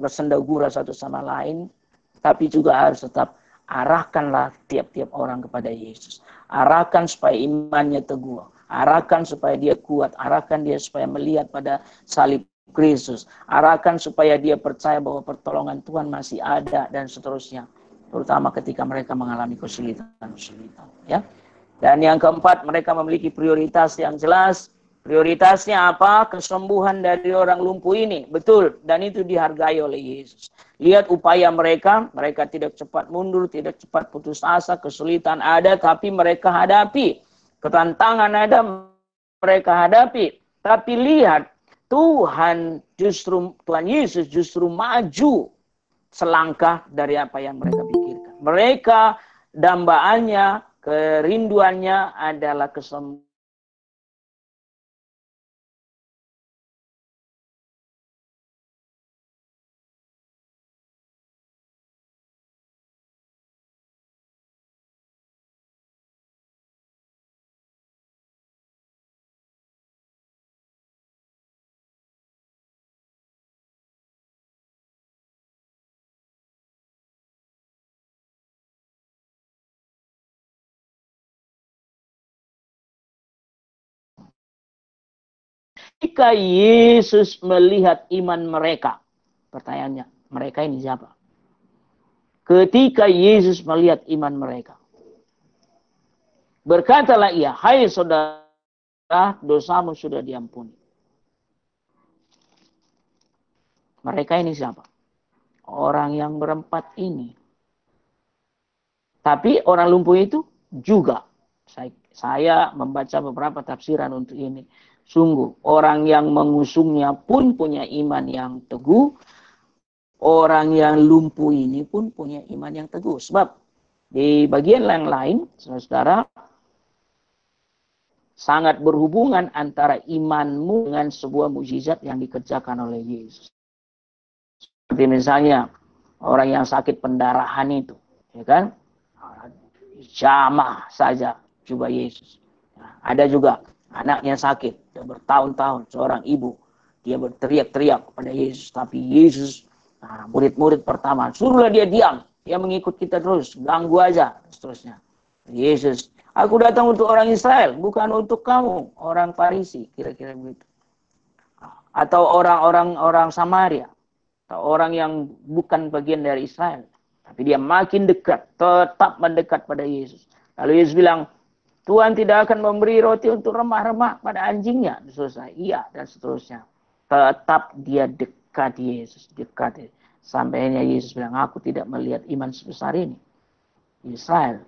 bersendagura satu sama lain, tapi juga harus tetap arahkanlah tiap-tiap orang kepada Yesus. Arahkan supaya imannya teguh. Arahkan supaya dia kuat. Arahkan dia supaya melihat pada salib Kristus. Arahkan supaya dia percaya bahwa pertolongan Tuhan masih ada dan seterusnya. Terutama ketika mereka mengalami kesulitan-kesulitan. Ya. Dan yang keempat, mereka memiliki prioritas yang jelas Prioritasnya apa? Kesembuhan dari orang lumpuh ini. Betul. Dan itu dihargai oleh Yesus. Lihat upaya mereka. Mereka tidak cepat mundur, tidak cepat putus asa. Kesulitan ada, tapi mereka hadapi. Ketantangan ada, mereka hadapi. Tapi lihat, Tuhan justru, Tuhan Yesus justru maju selangkah dari apa yang mereka pikirkan. Mereka dambaannya, kerinduannya adalah kesembuhan Ketika Yesus melihat iman mereka, pertanyaannya, mereka ini siapa? Ketika Yesus melihat iman mereka, berkatalah ia, hai saudara, dosamu sudah diampuni. Mereka ini siapa? Orang yang berempat ini. Tapi orang lumpuh itu juga. Saya, membaca beberapa tafsiran untuk ini. Sungguh, orang yang mengusungnya pun punya iman yang teguh. Orang yang lumpuh ini pun punya iman yang teguh. Sebab di bagian yang lain, saudara, sangat berhubungan antara imanmu dengan sebuah mujizat yang dikerjakan oleh Yesus. Seperti misalnya orang yang sakit pendarahan itu, ya kan? Jamah saja coba Yesus. Nah, ada juga anaknya sakit, sudah bertahun-tahun seorang ibu. Dia berteriak-teriak kepada Yesus. Tapi Yesus nah, murid-murid pertama suruhlah dia diam. Dia mengikut kita terus. Ganggu aja seterusnya. Yesus aku datang untuk orang Israel bukan untuk kamu. Orang Farisi kira-kira begitu. Atau orang-orang orang Samaria. Atau orang yang bukan bagian dari Israel. Tapi dia makin dekat tetap mendekat pada Yesus. Lalu Yesus bilang Tuhan tidak akan memberi roti untuk remah-remah pada anjingnya. Seterusnya. Iya, dan seterusnya. Tetap dia dekat Yesus. Dekat. Sampainya Yesus bilang, aku tidak melihat iman sebesar ini. Israel.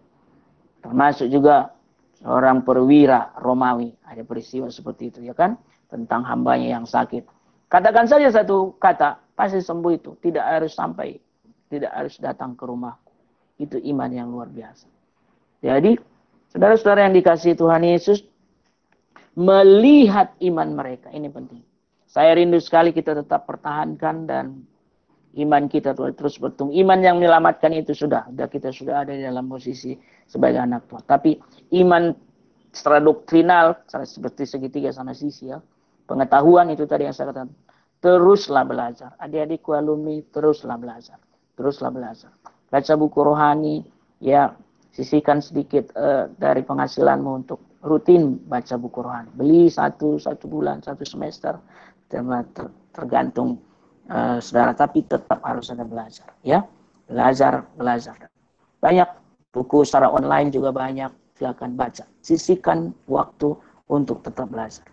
Termasuk juga seorang perwira Romawi. Ada peristiwa seperti itu, ya kan? Tentang hambanya yang sakit. Katakan saja satu kata, pasti sembuh itu. Tidak harus sampai, tidak harus datang ke rumahku. Itu iman yang luar biasa. Jadi, Saudara-saudara yang dikasih Tuhan Yesus, melihat iman mereka. Ini penting. Saya rindu sekali kita tetap pertahankan dan iman kita terus bertumbuh. Iman yang menyelamatkan itu sudah. sudah kita sudah ada di dalam posisi sebagai anak Tuhan. Tapi iman secara doktrinal, seperti segitiga sama sisi ya. Pengetahuan itu tadi yang saya katakan. Teruslah belajar. Adik-adikku alumni, teruslah belajar. Teruslah belajar. Baca buku rohani, ya sisihkan sedikit uh, dari penghasilanmu untuk rutin baca buku rohani. Beli satu satu bulan, satu semester, ter, tergantung uh, saudara. Tapi tetap harus ada belajar, ya belajar belajar. Banyak buku secara online juga banyak. Silakan baca. Sisihkan waktu untuk tetap belajar.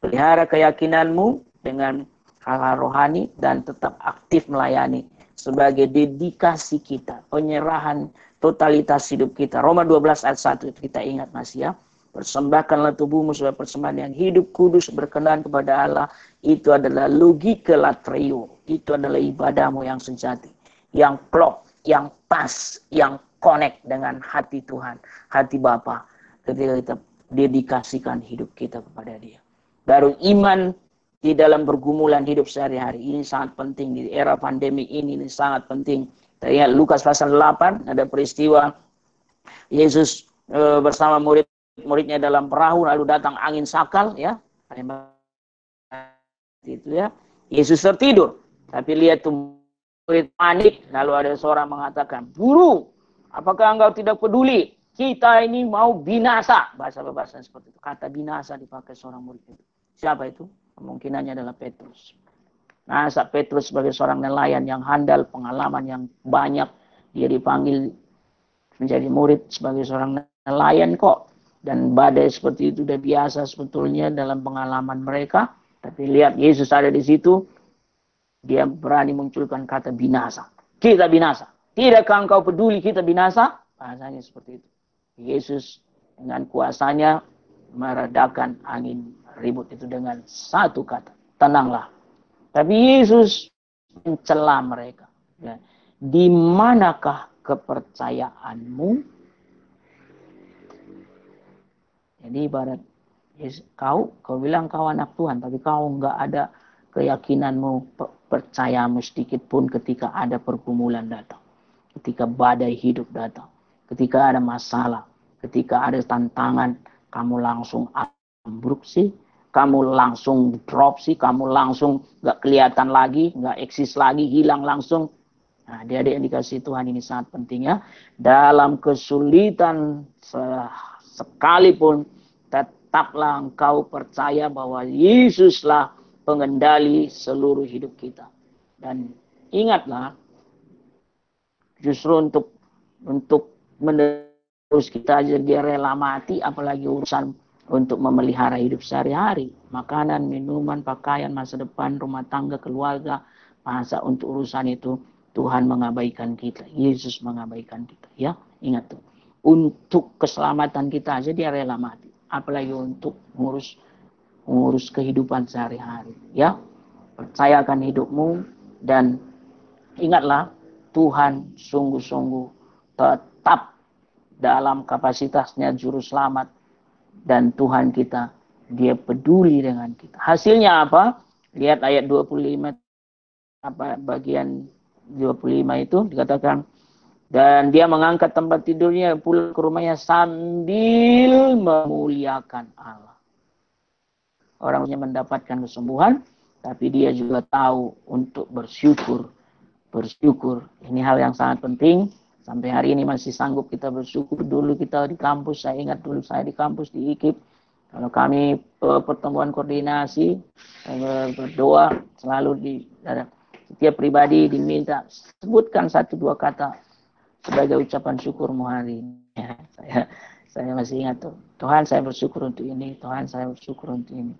Pelihara keyakinanmu dengan hal-hal rohani dan tetap aktif melayani sebagai dedikasi kita, penyerahan totalitas hidup kita. Roma 12 ayat 1 itu kita ingat masih ya. Persembahkanlah tubuhmu sebagai persembahan yang hidup, kudus, berkenan kepada Allah. Itu adalah logika latrio. Itu adalah ibadahmu yang sejati. Yang plok, yang pas, yang connect dengan hati Tuhan, hati Bapa. Ketika kita dedikasikan hidup kita kepada dia. Baru iman di dalam pergumulan hidup sehari-hari. Ini sangat penting di era pandemi ini, ini sangat penting. Terlihat Lukas pasal 8 ada peristiwa Yesus e, bersama murid muridnya dalam perahu lalu datang angin sakal ya. Itu ya. Yesus tertidur. Tapi lihat tuh murid panik lalu ada seorang mengatakan guru apakah engkau tidak peduli? Kita ini mau binasa. Bahasa bahasa seperti itu. Kata binasa dipakai seorang murid itu. Siapa itu? Kemungkinannya adalah Petrus nah saat Petrus sebagai seorang nelayan yang handal pengalaman yang banyak dia dipanggil menjadi murid sebagai seorang nelayan kok dan badai seperti itu sudah biasa sebetulnya dalam pengalaman mereka. Tapi lihat Yesus ada di situ, dia berani munculkan kata binasa. Kita binasa. Tidakkah engkau peduli kita binasa? Bahasanya seperti itu. Yesus dengan kuasanya meredakan angin ribut itu dengan satu kata. Tenanglah. Tapi Yesus mencela mereka. Ya. Di manakah kepercayaanmu? Jadi ibarat yes, kau, kau bilang kau anak Tuhan, tapi kau nggak ada keyakinanmu, percayamu sedikit pun ketika ada pergumulan datang. Ketika badai hidup datang. Ketika ada masalah. Ketika ada tantangan, kamu langsung ambruk sih. Kamu langsung drop sih. Kamu langsung nggak kelihatan lagi, nggak eksis lagi, hilang langsung. Nah, dia ada yang dikasih Tuhan ini sangat penting ya. Dalam kesulitan sekalipun tetaplah engkau percaya bahwa Yesuslah pengendali seluruh hidup kita. Dan ingatlah, justru untuk untuk menerus kita aja dia rela mati, apalagi urusan untuk memelihara hidup sehari-hari. Makanan, minuman, pakaian, masa depan, rumah tangga, keluarga. Masa untuk urusan itu Tuhan mengabaikan kita. Yesus mengabaikan kita. Ya, ingat tuh. Untuk keselamatan kita aja dia rela mati apalagi untuk ngurus ngurus kehidupan sehari-hari ya percayakan hidupmu dan ingatlah Tuhan sungguh-sungguh tetap dalam kapasitasnya juru selamat dan Tuhan kita dia peduli dengan kita hasilnya apa lihat ayat 25 apa bagian 25 itu dikatakan dan dia mengangkat tempat tidurnya pulang ke rumahnya sambil memuliakan Allah. Orangnya mendapatkan kesembuhan, tapi dia juga tahu untuk bersyukur. Bersyukur, ini hal yang sangat penting. Sampai hari ini masih sanggup kita bersyukur. Dulu kita di kampus, saya ingat dulu saya di kampus di IKIP. Kalau kami eh, pertemuan koordinasi, eh, berdoa, selalu di setiap pribadi diminta sebutkan satu dua kata sebagai ucapan syukurmu hari ini. Ya, saya saya masih ingat tuh. Tuhan saya bersyukur untuk ini, Tuhan saya bersyukur untuk ini.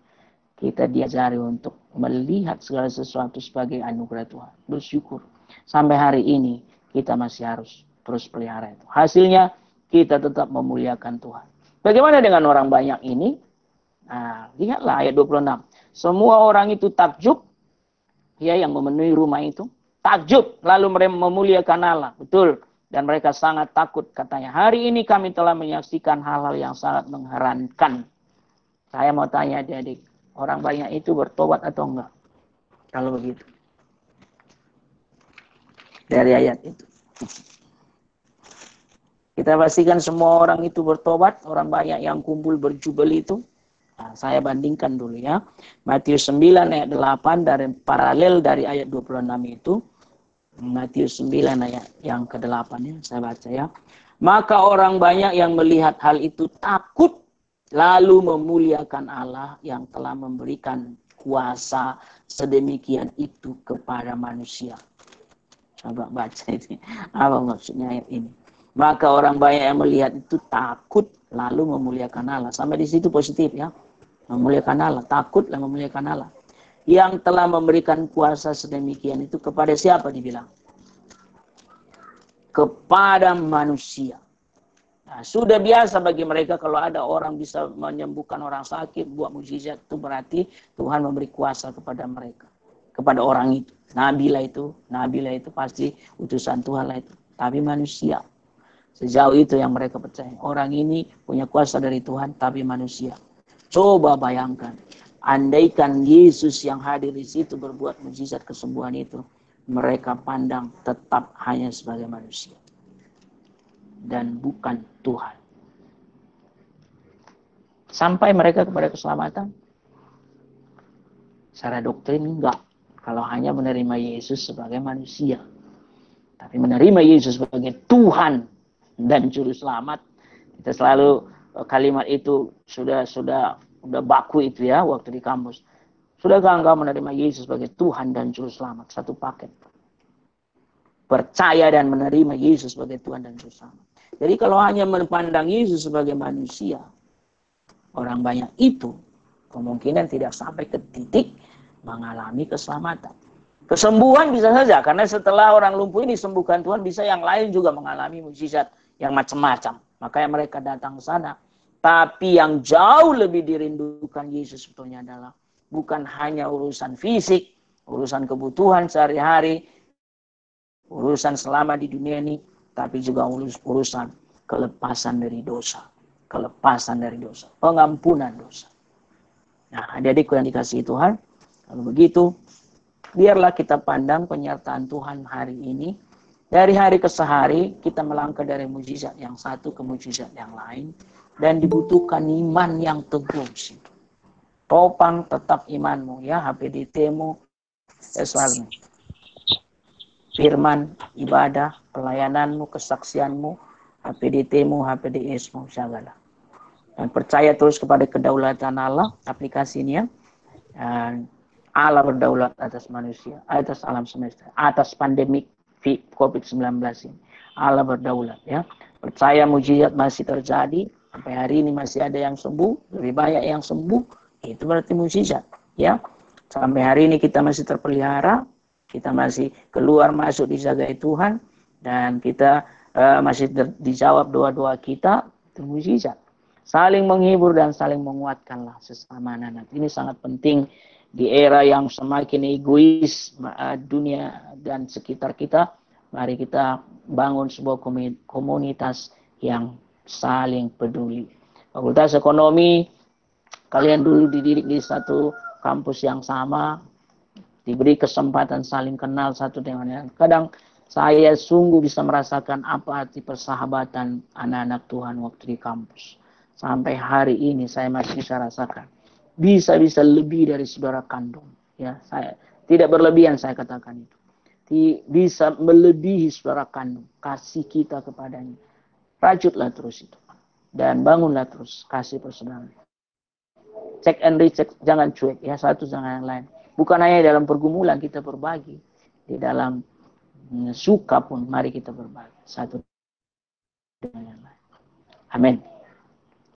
Kita diajari untuk melihat segala sesuatu sebagai anugerah Tuhan. Bersyukur. Sampai hari ini kita masih harus terus pelihara itu. Hasilnya kita tetap memuliakan Tuhan. Bagaimana dengan orang banyak ini? Nah, lihatlah ayat 26. Semua orang itu takjub, ya yang memenuhi rumah itu. Takjub, lalu mereka memuliakan Allah. Betul dan mereka sangat takut katanya. Hari ini kami telah menyaksikan hal-hal yang sangat mengherankan. Saya mau tanya adik-adik, orang banyak itu bertobat atau enggak? Kalau begitu. Dari ayat itu. Kita pastikan semua orang itu bertobat, orang banyak yang kumpul berjubel itu. Nah, saya bandingkan dulu ya. Matius 9 ayat 8 dari paralel dari ayat 26 itu Matius 9 ayat yang ke-8 ya, saya baca ya. Maka orang banyak yang melihat hal itu takut lalu memuliakan Allah yang telah memberikan kuasa sedemikian itu kepada manusia. Coba baca ini. Apa maksudnya ayat ini? Maka orang banyak yang melihat itu takut lalu memuliakan Allah. Sampai di situ positif ya. Memuliakan Allah, takut dan memuliakan Allah yang telah memberikan kuasa sedemikian itu kepada siapa dibilang? Kepada manusia. Nah, sudah biasa bagi mereka kalau ada orang bisa menyembuhkan orang sakit, buat mujizat itu berarti Tuhan memberi kuasa kepada mereka, kepada orang itu. Nabila itu, Nabila itu pasti utusan Tuhan lah itu. Tapi manusia, sejauh itu yang mereka percaya. Orang ini punya kuasa dari Tuhan, tapi manusia. Coba bayangkan, andaikan Yesus yang hadir di situ berbuat mujizat kesembuhan itu, mereka pandang tetap hanya sebagai manusia dan bukan Tuhan. Sampai mereka kepada keselamatan? Secara doktrin enggak. Kalau hanya menerima Yesus sebagai manusia. Tapi menerima Yesus sebagai Tuhan dan Juru Selamat. Kita selalu eh, kalimat itu sudah sudah sudah baku itu ya waktu di kampus. Sudahkah engkau menerima Yesus sebagai Tuhan dan Juru Selamat? Satu paket. Percaya dan menerima Yesus sebagai Tuhan dan Juru Selamat. Jadi kalau hanya memandang Yesus sebagai manusia, orang banyak itu kemungkinan tidak sampai ke titik mengalami keselamatan. Kesembuhan bisa saja, karena setelah orang lumpuh ini disembuhkan Tuhan, bisa yang lain juga mengalami mujizat yang macam-macam. Makanya mereka datang ke sana. Tapi yang jauh lebih dirindukan Yesus sebetulnya adalah bukan hanya urusan fisik, urusan kebutuhan sehari-hari, urusan selama di dunia ini, tapi juga urus urusan kelepasan dari dosa, kelepasan dari dosa, pengampunan dosa. Nah, adik-adikku yang dikasihi Tuhan, kalau begitu, biarlah kita pandang penyertaan Tuhan hari ini. Dari hari ke sehari, kita melangkah dari mujizat yang satu ke mujizat yang lain. Dan dibutuhkan iman yang teguh situ. Topang tetap imanmu ya, HPDT-mu, ya selalu firman, ibadah, pelayananmu, kesaksianmu, HPDT-mu, HPDS-mu, segala. Dan percaya terus kepada kedaulatan Allah, aplikasi ini ya. Dan Allah berdaulat atas manusia, atas alam semesta, atas pandemik COVID-19 ini. Allah berdaulat ya. Percaya mujizat masih terjadi, sampai hari ini masih ada yang sembuh, lebih banyak yang sembuh, itu berarti mujizat ya. Sampai hari ini kita masih terpelihara, kita masih keluar masuk dijagai Tuhan dan kita uh, masih dijawab doa-doa kita itu mujizat. Saling menghibur dan saling menguatkanlah sesama anak. Ini sangat penting di era yang semakin egois dunia dan sekitar kita. Mari kita bangun sebuah komunitas yang saling peduli. Fakultas Ekonomi, kalian dulu dididik di satu kampus yang sama, diberi kesempatan saling kenal satu dengan yang kadang saya sungguh bisa merasakan apa arti persahabatan anak-anak Tuhan waktu di kampus. Sampai hari ini saya masih bisa rasakan. Bisa-bisa lebih dari saudara kandung. Ya, saya tidak berlebihan saya katakan itu. Bisa melebihi saudara kandung. Kasih kita kepadanya. Rajutlah terus itu. Dan bangunlah terus kasih persaudaraan. Cek and recheck, jangan cuek ya. Satu jangan yang lain Bukan hanya dalam pergumulan kita berbagi. Di dalam suka pun mari kita berbagi. Satu dengan yang lain. Amin.